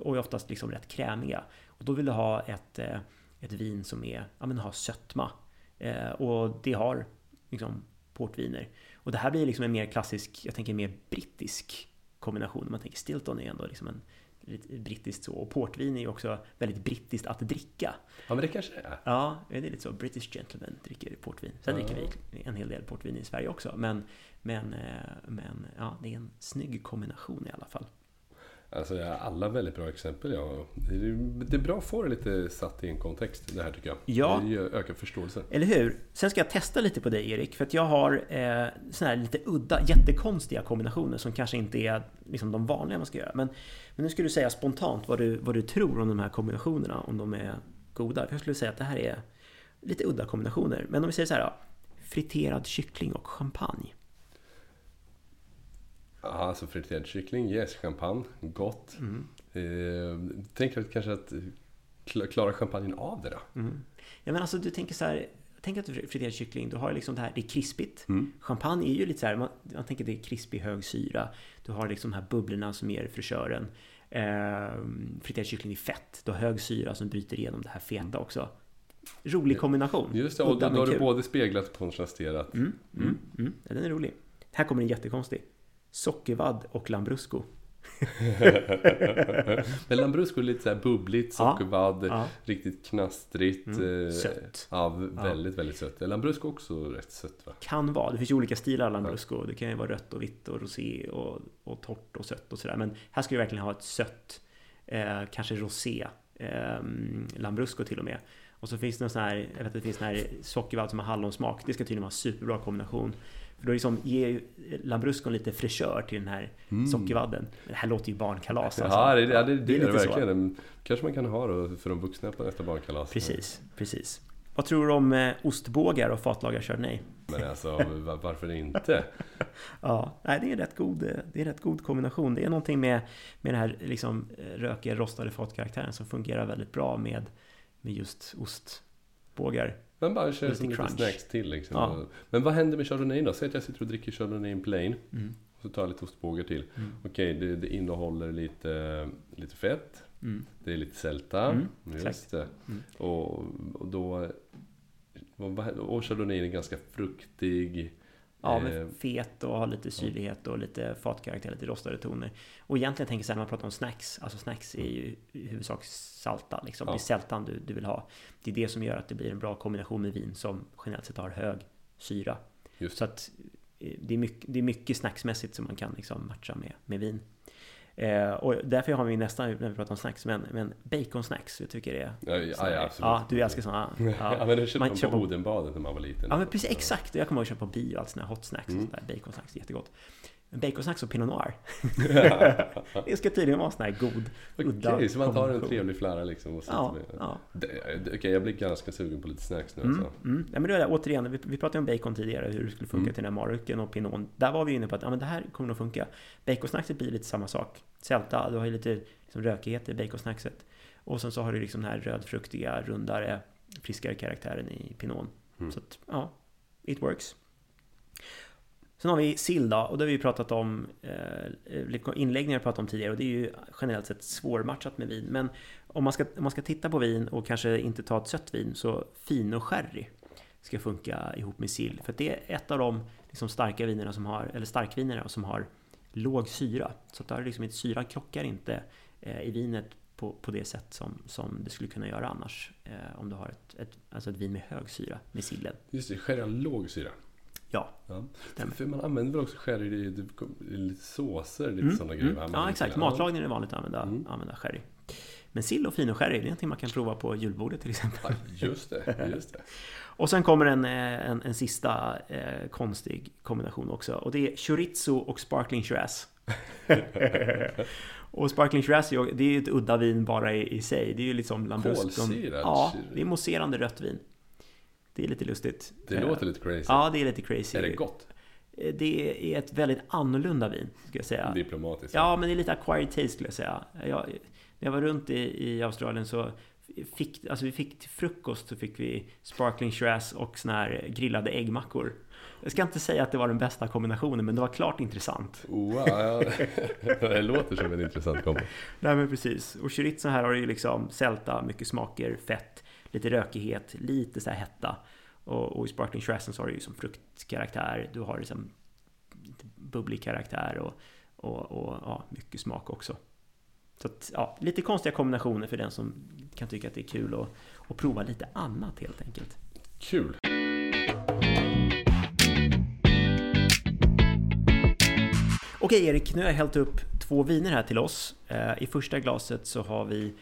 och är oftast liksom rätt krämiga. Och då vill du ha ett, eh, ett vin som är, ja, men har sötma. Eh, och det har liksom portviner. Och det här blir liksom en mer klassisk, jag tänker mer brittisk kombination. Man tänker Stilton är ändå liksom en brittiskt så. Och portvin är ju också väldigt brittiskt att dricka. Ja, men det kanske är. Ja, det är lite så. British gentlemen dricker portvin. Sen Ja. dricker vi en hel del portvin i Sverige också. Men, men, eh, men ja, det är en snygg kombination i alla fall. Alltså, jag har alla väldigt bra exempel. Ja. Det är- bra att få det lite satt i en kontext, det här tycker jag. Ja. Det ger ökad förståelse. Eller hur? Sen ska jag testa lite på dig Erik, för att jag har eh, såna här lite udda, jättekonstiga kombinationer som kanske inte är liksom, de vanliga man ska göra. Men, men nu ska du säga spontant vad du, vad du tror om de här kombinationerna, om de är goda. För jag skulle säga att det här är lite udda kombinationer. Men om vi säger så här då. Friterad kyckling och champagne. Ja, alltså friterad kyckling, yes. Champagne, gott. Mm. Eh, tänker att kanske att kla- klarar champagnen av det då? Mm. Ja men alltså du tänker så här. Tänk att du friterar kyckling, du har liksom det här, det är krispigt. Mm. Champagne är ju lite så här, man, man tänker det är krispig hög syra. Du har liksom de här bubblorna som ger fräschören. Eh, friterad kyckling är fett. Du har hög syra som bryter igenom det här feta också. Rolig kombination. Just det, och då, har du både speglat och kontrasterat. Mm, mm, mm. Ja, den är rolig. Här kommer en jättekonstig. Sockervadd och Lambrusco. *laughs* Men Lambrusco är lite så här bubbligt, Ja, sockervadd, Ja, riktigt knastrigt. Mm, eh, sött. Ja, väldigt, väldigt sött. Är Lambrusco också rätt sött va? kan vara. Det finns ju olika stilar av Lambrusco. Det kan ju vara rött och vitt och rosé och, och torrt och sött och sådär. Men här ska vi verkligen ha ett sött, eh, kanske rosé eh, Lambrusco till och med. Och så finns det någon sån här, jag vet att det finns sån här sockervadd som har hallonsmak. Det ska tydligen vara en superbra kombination. För då liksom ger ju Lambruscon lite fräschör till den här sockervadden. Det här låter ju barnkalas alltså. Ja, det, ja, det, det, Det är det lite så. verkligen. kanske man kan ha då för de vuxna på nästa barnkalas. Precis, precis. Vad tror du om eh, ostbågar och fatlagad chardonnay? Men alltså, *laughs* va- varför inte? Ja, nej, det är en rätt god, det är en rätt god kombination. Det är någonting med, med den här liksom eh, rökiga, rostade fatkaraktären som fungerar väldigt bra med, med just ostbågar. Men bara kör Lite som lite snacks till liksom. Ja. Men vad händer med chardonnay då? Säg att jag sitter och dricker chardonnay in plain. Mm. Och så tar jag lite ostbågar till. Mm. Okej, det, det innehåller lite, lite fett. Mm. Det är lite sälta. Mm, just det. Mm. Och, och då... Och, vad- och chardonnay är ganska fruktig. Ja, Eh, med fet och har lite syrlighet och lite fatkaraktär, lite rostade toner. Och egentligen tänker jag så här när man pratar om snacks, alltså snacks är ju i huvudsak salta liksom. Ja. Det är sältan du, du vill ha. Det är det som gör att det blir en bra kombination med vin som generellt sett har hög syra. Just Så att eh, det är mycket, det är mycket snacksmässigt som man kan liksom matcha med, med vin. Eh, och därför har vi nästan, när vi pratar om snacks, men, men baconsnacks, jag tycker det är... Ja, ja, såna- ja, absolut. ja, du älskar sådana. Ja, *laughs* Ja. men det köpte Man på Odenbadet när man var liten. Ja men precis, exakt! Jag kommer ihåg att köpa på bio, allt såna här hot snacks, Mm. och sånt där, baconsnacks, jättegott. Baconsnacks och Pinot Noir. *laughs* det ska tydligen vara sån här god, udda Okej, så man tar en trevlig flära liksom och Ja, med. ja. Det- Okej, jag blir ganska sugen på lite snacks nu Mm, alltså. mm. Ja, men då är det, återigen, vi, vi pratade om bacon tidigare, hur det skulle funka Mm. till den här maruken och pinon. Där var vi inne på att ja, men det här kommer nog funka. Baconsnackset blir lite samma sak. Sälta, du har ju lite liksom, rökighet i baconsnackset. Och sen så har du liksom den här rödfruktiga, rundare, friskare karaktären i pinon. Mm. Så att, ja, it works. Sen har vi sill då, och det har vi pratat om, eh, inläggningar pratat om tidigare och det är ju generellt sett svårmatchat med vin. Men om man, ska, om man ska titta på vin och kanske inte ta ett sött vin så fin och sherry ska funka ihop med sill. För det är ett av de liksom starka vinerna som har, eller starkvinerna som har låg syra. Så att där är liksom syran krockar inte eh, i vinet på, på det sätt som, som det skulle kunna göra annars. Eh, om du har ett, ett, alltså ett vin med hög syra, med sillen. Just det, sherry har låg syra. Ja, Ja. För, man använder väl också sherry i, i lite såser, lite Mm, sådana grejer? mm. Ja, exakt. Matlagning är vanligt att använda, Mm. använda sherry. Men sill och fino sherry, det är någonting man kan prova på julbordet till exempel. Ja, just det, just det. *laughs* Och sen kommer en, eh, en, en sista eh, konstig kombination också. Och det är chorizo och sparkling shiraz. *laughs* och sparkling shiraz det är ju ett udda vin bara i, i sig. Det är ju liksom lambrusco. Ja, det är mousserande rött vin. Det är lite lustigt. Det Eh, låter lite crazy. Ja, det är lite crazy. Är det gott? Eh, Det är ett väldigt annorlunda vin, ska jag säga. Diplomatiskt. Ja, men det är lite acquired taste skulle jag säga. Jag, när jag var runt i, i Australien så fick, alltså vi fick till frukost så fick vi sparkling shiraz och såna här grillade äggmackor. Jag ska inte säga att det var den bästa kombinationen, men det var klart intressant. Wow, ja. *laughs* det låter som en intressant kombo. Nej men precis. Och chorizo här har ju liksom sälta, mycket smaker, fett, lite rökighet, lite så här hetta. Och, och i sparkling shirazen så har du ju som fruktkaraktär, du har liksom bubblig karaktär och, och, och ja, mycket smak också. Så att, ja, lite konstiga kombinationer för den som kan tycka att det är kul att, att prova lite annat helt enkelt. Kul! Okej Erik, nu har jag hällt upp två viner här till oss. Eh, I första glaset så har vi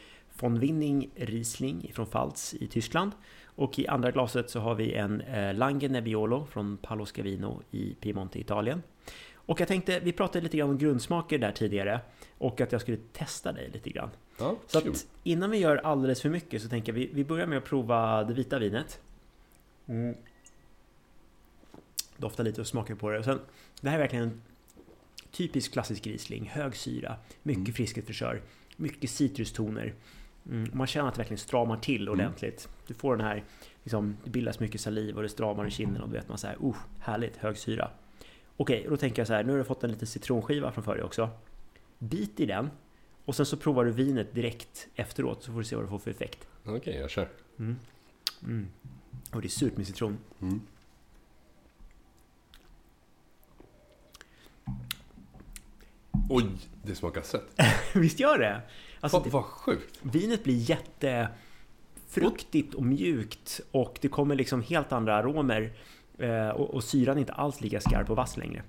von Winning Riesling från Pfalz i Tyskland. Och i andra glaset så har vi en eh, Lange Nebbiolo från Paolo Scavino i Piemonte, Italien. Och jag tänkte, vi pratade lite grann om grundsmaker där tidigare och att jag skulle testa dig lite grann. Ja, Så kul. att innan vi gör alldeles för mycket så tänker jag vi, vi börjar med att prova det vita vinet. Mm. Dofta lite och smaka på det. Och sen, det här är verkligen en typisk klassisk Riesling. Hög syra, mycket Mm. friskhetfrisör, mycket citrustoner. Mm. Man känner att det verkligen stramar till Mm. ordentligt. Du får den här, liksom, det bildas mycket saliv och det stramar i kinden och då vet man så här, oh, härligt, hög syra. Okej, och då tänker jag så här, nu har du fått en liten citronskiva från förr också. Bit i den och sen så provar du vinet direkt efteråt så får du se vad du får för effekt. Okej, jag kör. Mm. Mm. Och det är surt med citron. Mm. Oj, det smakar sött. *laughs* Visst gör det? Alltså, Vad, vad sjukt. vinet blir jätte fruktigt och mjukt och det kommer liksom helt andra aromer. Eh, och, och syran är inte alls lika skarp och vass längre.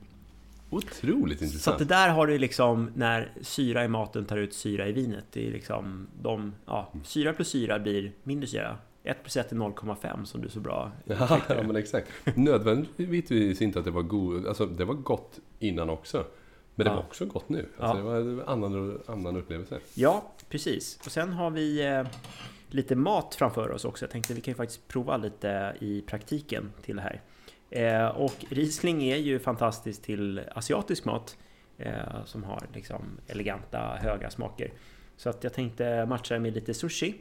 Otroligt Så att intressant. det där har du liksom när syra i maten tar ut syra i vinet. Det är liksom de, ja, syra plus syra blir mindre syra. 1 plus 1 är 0,5 som du så bra *laughs* Ja, ja, men exakt. Nödvändigtvis inte att det var god, alltså det var gott innan också. Men det Ja. var också gott nu. Ja. Alltså, det var en annan, annan upplevelse. Ja, precis. Och sen har vi eh, lite mat framför oss också. Jag tänkte vi kan ju faktiskt prova lite i praktiken till det här. Eh, och Riesling är ju fantastiskt till asiatisk mat eh, som har liksom eleganta, höga smaker. Så att jag tänkte matcha med lite sushi.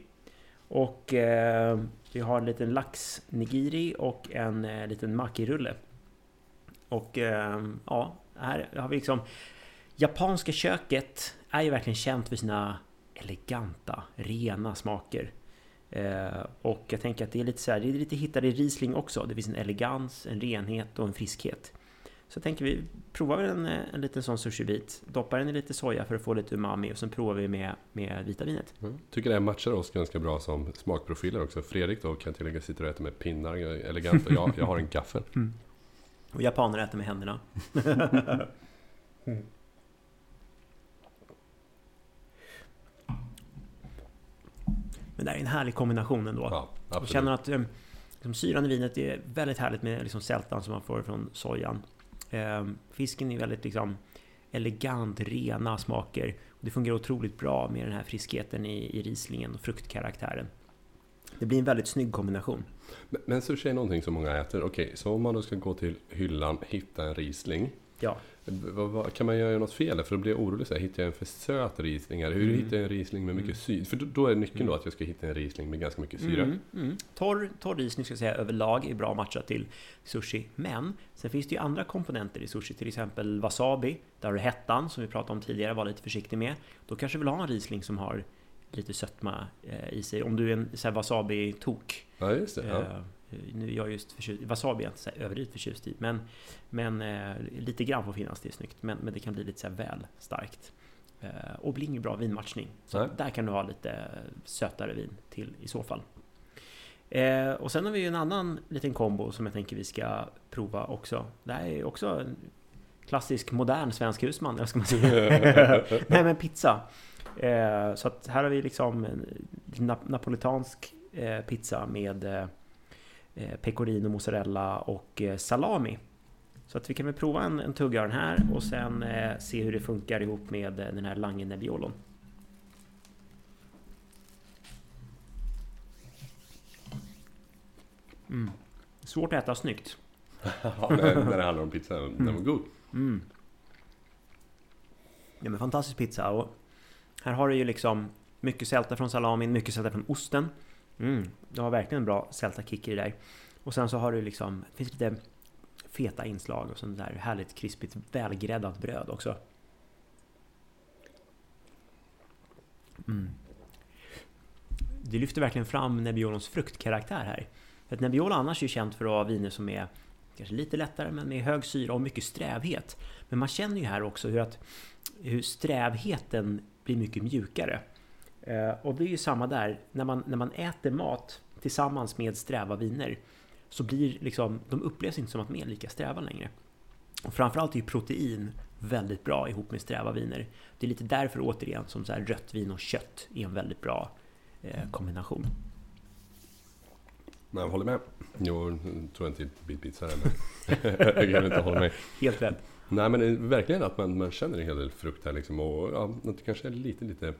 Och eh, vi har en liten lax nigiri och en eh, liten maki-rulle. Och eh, ja, här har vi liksom Japanska köket är ju verkligen känt för sina eleganta, rena smaker. Eh, och jag tänker att det är lite så här, det är lite hittade i Riesling också. Det finns en elegans, en renhet och en friskhet. Så jag tänker vi provar en, en liten sån sushi-bit, doppar den i lite soja för att få lite umami och sen provar vi med, med vita vinet. Mm. Tycker det här matchar oss ganska bra som smakprofiler också. Fredrik då kan jag tillägga sitter och äter med pinnar, elegant. Och jag, jag har en gaffel. Och japaner äter med händerna. *laughs* Men det är en härlig kombination ändå. Ja, Jag känner att eh, liksom, syran i vinet är väldigt härligt med liksom, sältan som man får från sojan. Eh, fisken är väldigt liksom, elegant, rena smaker. Det fungerar otroligt bra med den här friskheten i, i rislingen och fruktkaraktären. Det blir en väldigt snygg kombination. Men, men sushi är någonting som många äter. Okej, så om man då ska gå till hyllan, hitta en Riesling. Ja, Vad, vad, kan man göra något fel? För då blir jag orolig. Så här, hittar jag en för söt Riesling? Hur Mm. hittar jag en Riesling med mycket syra? För då, då är nyckeln då att jag ska hitta en Riesling med ganska mycket syra. Mm, mm. Torr, torr risning ska jag säga överlag är bra matchat till sushi. Men sen finns det ju andra komponenter i sushi, till exempel wasabi. Där har du hettan som vi pratade om tidigare, var lite försiktig med. Då kanske du vill ha en risling som har lite sötma eh, i sig. Om du är en wasabi-tok. Ja, just det. Ja. Eh, nu är jag just förtjust, wasabi är jag inte så här överdrivet förtjust i. Men, men eh, lite grann får finnas, det är snyggt. Men, men det kan bli lite så väl starkt. Och blir ingen bra vinmatchning. Så Nej. där kan du ha lite sötare vin till i så fall. Och sen har vi ju en annan liten kombo som jag tänker vi ska prova också. Det här är också klassisk modern svensk husman, eller ska man säga. *laughs* Nej men pizza. Eh, så att här har vi liksom nap- napolitansk eh, pizza med eh, eh, pecorino, mozzarella och eh, salami. Så att vi kan väl prova en, en tugga av den här och sen eh, se hur det funkar ihop med den här Lange Nebbiolon. Mm. Svårt att äta snyggt. *laughs* Ja, när, när det handlar om pizza, den var god. Mm. Ja men fantastisk pizza och här har du ju liksom mycket sälta från salamin, mycket sälta från osten. Mm. Du har verkligen en bra sälta-kick i det där. Och sen så har du liksom, det finns lite feta inslag och sånt där härligt krispigt välgräddat bröd också. Mm. Det lyfter verkligen fram Nebbiolons fruktkaraktär här. För att Nebbiolo annars är ju känt för att ha viner som är kanske lite lättare men med hög syra och mycket strävhet. Men man känner ju här också hur, att, hur strävheten blir mycket mjukare. Eh, och det är ju samma där, när man, när man äter mat tillsammans med sträva viner så blir liksom, de upplevs inte som att de är lika sträva längre. Och framförallt är ju protein väldigt bra ihop med sträva viner. Det är lite därför återigen som så här rött vin och kött är en väldigt bra eh, kombination. Men jag håller med. Jo, tror jag inte bit pizza där, men *laughs* *laughs* jag kan inte hålla med. Helt rätt. Nej men det är verkligen att man, man känner en hel del frukt här liksom och ja, att det kanske är lite, lite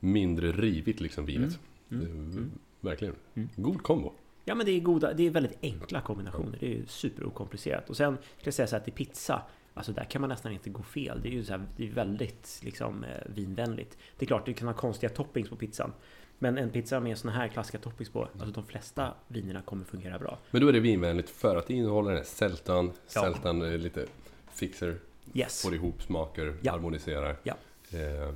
mindre rivigt liksom vinet. Mm, är mm. Verkligen. Mm. God kombo. Ja men det är goda, det är väldigt enkla kombinationer. Det är superokomplicerat. Och sen ska jag säga så här till pizza. Alltså där kan man nästan inte gå fel. Det är ju så här, det är väldigt liksom eh, vinvänligt. Det är klart, du kan ha konstiga toppings på pizzan. Men en pizza med såna här klassiska toppings på, alltså de flesta vinerna kommer fungera bra. Men då är det vinvänligt för att det innehåller den här sältan. Ja. Sältan lite fixer, Yes. får ihop smaker, Ja. harmoniserar. Ja. Eh,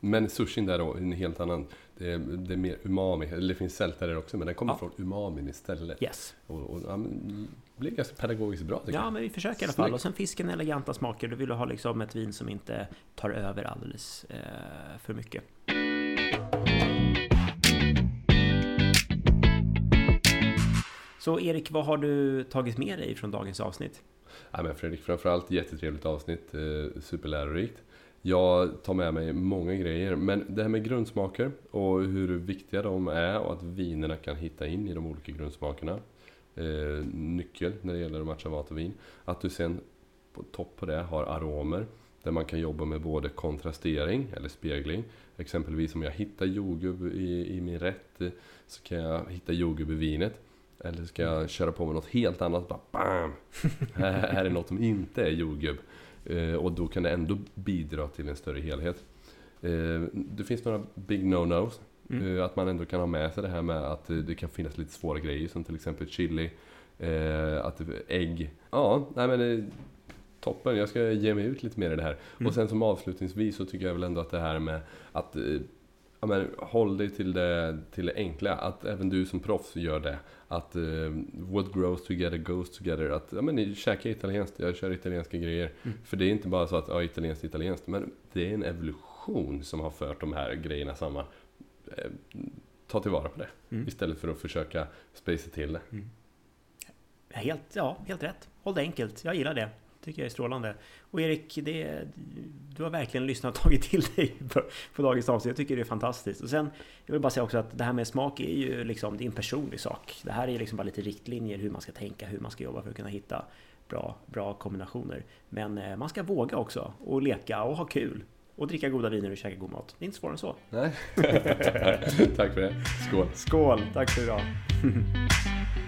men sushin där då, en helt annan. Det är, det är mer umami. Eller det finns sälta där också, men den kommer Ja. från umamin istället. Yes. Och, och ja, men, det blir ganska pedagogiskt bra tycker Ja, jag. men vi försöker i alla fall. Och sen fisken eleganta smaker. Du vill ha liksom ett vin som inte tar över alldeles eh, för mycket. Så Erik, vad har du tagit med dig från dagens avsnitt? Ja, men Fredrik, framförallt jättetrevligt avsnitt. Eh, superlärorikt. Jag tar med mig många grejer, men det här med grundsmaker och hur viktiga de är och att vinerna kan hitta in i de olika grundsmakerna. Eh, nyckel när det gäller att matcha mat och vin. Att du sen på topp på det har aromer där man kan jobba med både kontrastering eller spegling. Exempelvis om jag hittar jordgubb i, i min rätt eh, så kan jag hitta jordgubb i vinet. Eller ska jag köra på med något helt annat, bara BAM! *laughs* här, här är något som inte är jordgubb. Eh, och då kan det ändå bidra till en större helhet. Eh, det finns några big no-nos. Mm. Eh, att man ändå kan ha med sig det här med att det kan finnas lite svåra grejer som till exempel chili, att ägg. Ja, nej men toppen. Jag ska ge mig ut lite mer i det här. Mm. Och sen som avslutningsvis så tycker jag väl ändå att det här med att ja, men, håll dig till det, till det enkla. Att även du som proffs gör det. Att eh, what grows together goes together. Att ja, men, käka italienskt, jag kör italienska grejer. Mm. För det är inte bara så att ja, italienskt är italienskt. Men det är en evolution som har fört de här grejerna samman. Eh, ta tillvara på det. Mm. Istället för att försöka spacea till det. Helt, ja, helt rätt. Håll det enkelt. Jag gillar det. Tycker jag är strålande. Och Erik, det, du har verkligen lyssnat och tagit till dig på, på dagens avsnitt. Jag tycker det är fantastiskt. Och sen, jag vill bara säga också att det här med smak är ju liksom, det är en personlig sak. Det här är liksom bara lite riktlinjer hur man ska tänka, hur man ska jobba för att kunna hitta bra, bra kombinationer. Men eh, man ska våga också och leka och ha kul. Och dricka goda viner och käka god mat. Det är inte svårare än så. Nej. *laughs* Tack för det. Skål. Skål! Tack för idag. *laughs*